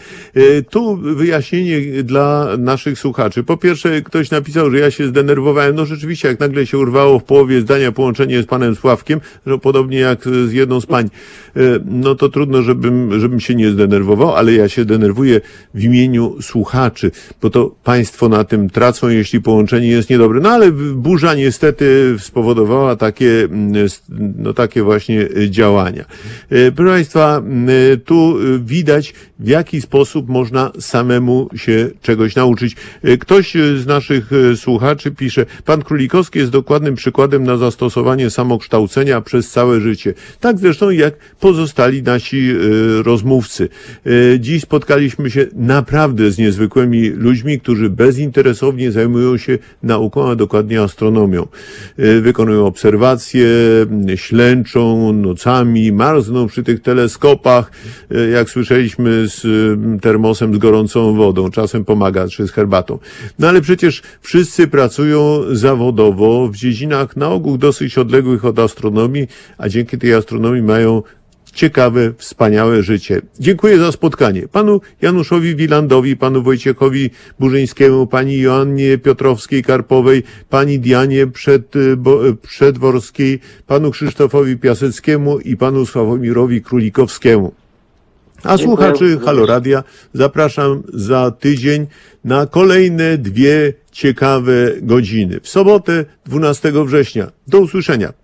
Tu wyjaśnienie dla naszych słuchaczy. Po pierwsze, ktoś napisał, że ja się zdenerwowałem. No rzeczywiście, jak nagle się urwało w połowie zdania połączenie z panem Sławkiem, że podobnie jak z jedną z pań, no to trudno, żebym, żebym się nie zdenerwował, ale ja się denerwuję w imieniu słuchaczy, bo to państwo na tym tracą, jeśli połączenie jest niedobre. No ale burza niestety spowodowała takie, mm, no takie właśnie działania. Y, Proszę Państwa, y, tu widać, w jaki sposób można samemu się czegoś nauczyć. Y, Ktoś z naszych y, słuchaczy pisze, pan Królikowski jest dokładnym przykładem na zastosowanie samokształcenia przez całe życie. Tak zresztą jak pozostali nasi rozmówcy. Dziś spotkaliśmy się naprawdę z niezwykłymi ludźmi, którzy bezinteresownie zajmują się nauką, a dokładnie astronomią. Y, Wykonują obserwacje, ślęczą nocami, marzną przy tych teleskopach, y, jak słyszeliśmy z y, termosem z gorącą wodą, czasem pomaga, czy z herbatą. No ale przecież wszyscy pracują zawodowo w dziedzinach na ogół dosyć odległych od astronomii, a dzięki tej astronomii mają ciekawe, wspaniałe życie. Dziękuję za spotkanie. Panu Januszowi Wilandowi, panu Wojciechowi Burzyńskiemu, pani Joannie Piotrowskiej-Karpowej, pani Dianie Przed, bo, Przedworskiej, panu Krzysztofowi Piaseckiemu i panu Sławomirowi Królikowskiemu. A Dziękuję słuchaczy. Haloradia zapraszam za tydzień na kolejne dwie ciekawe godziny. W sobotę 12 września. Do usłyszenia.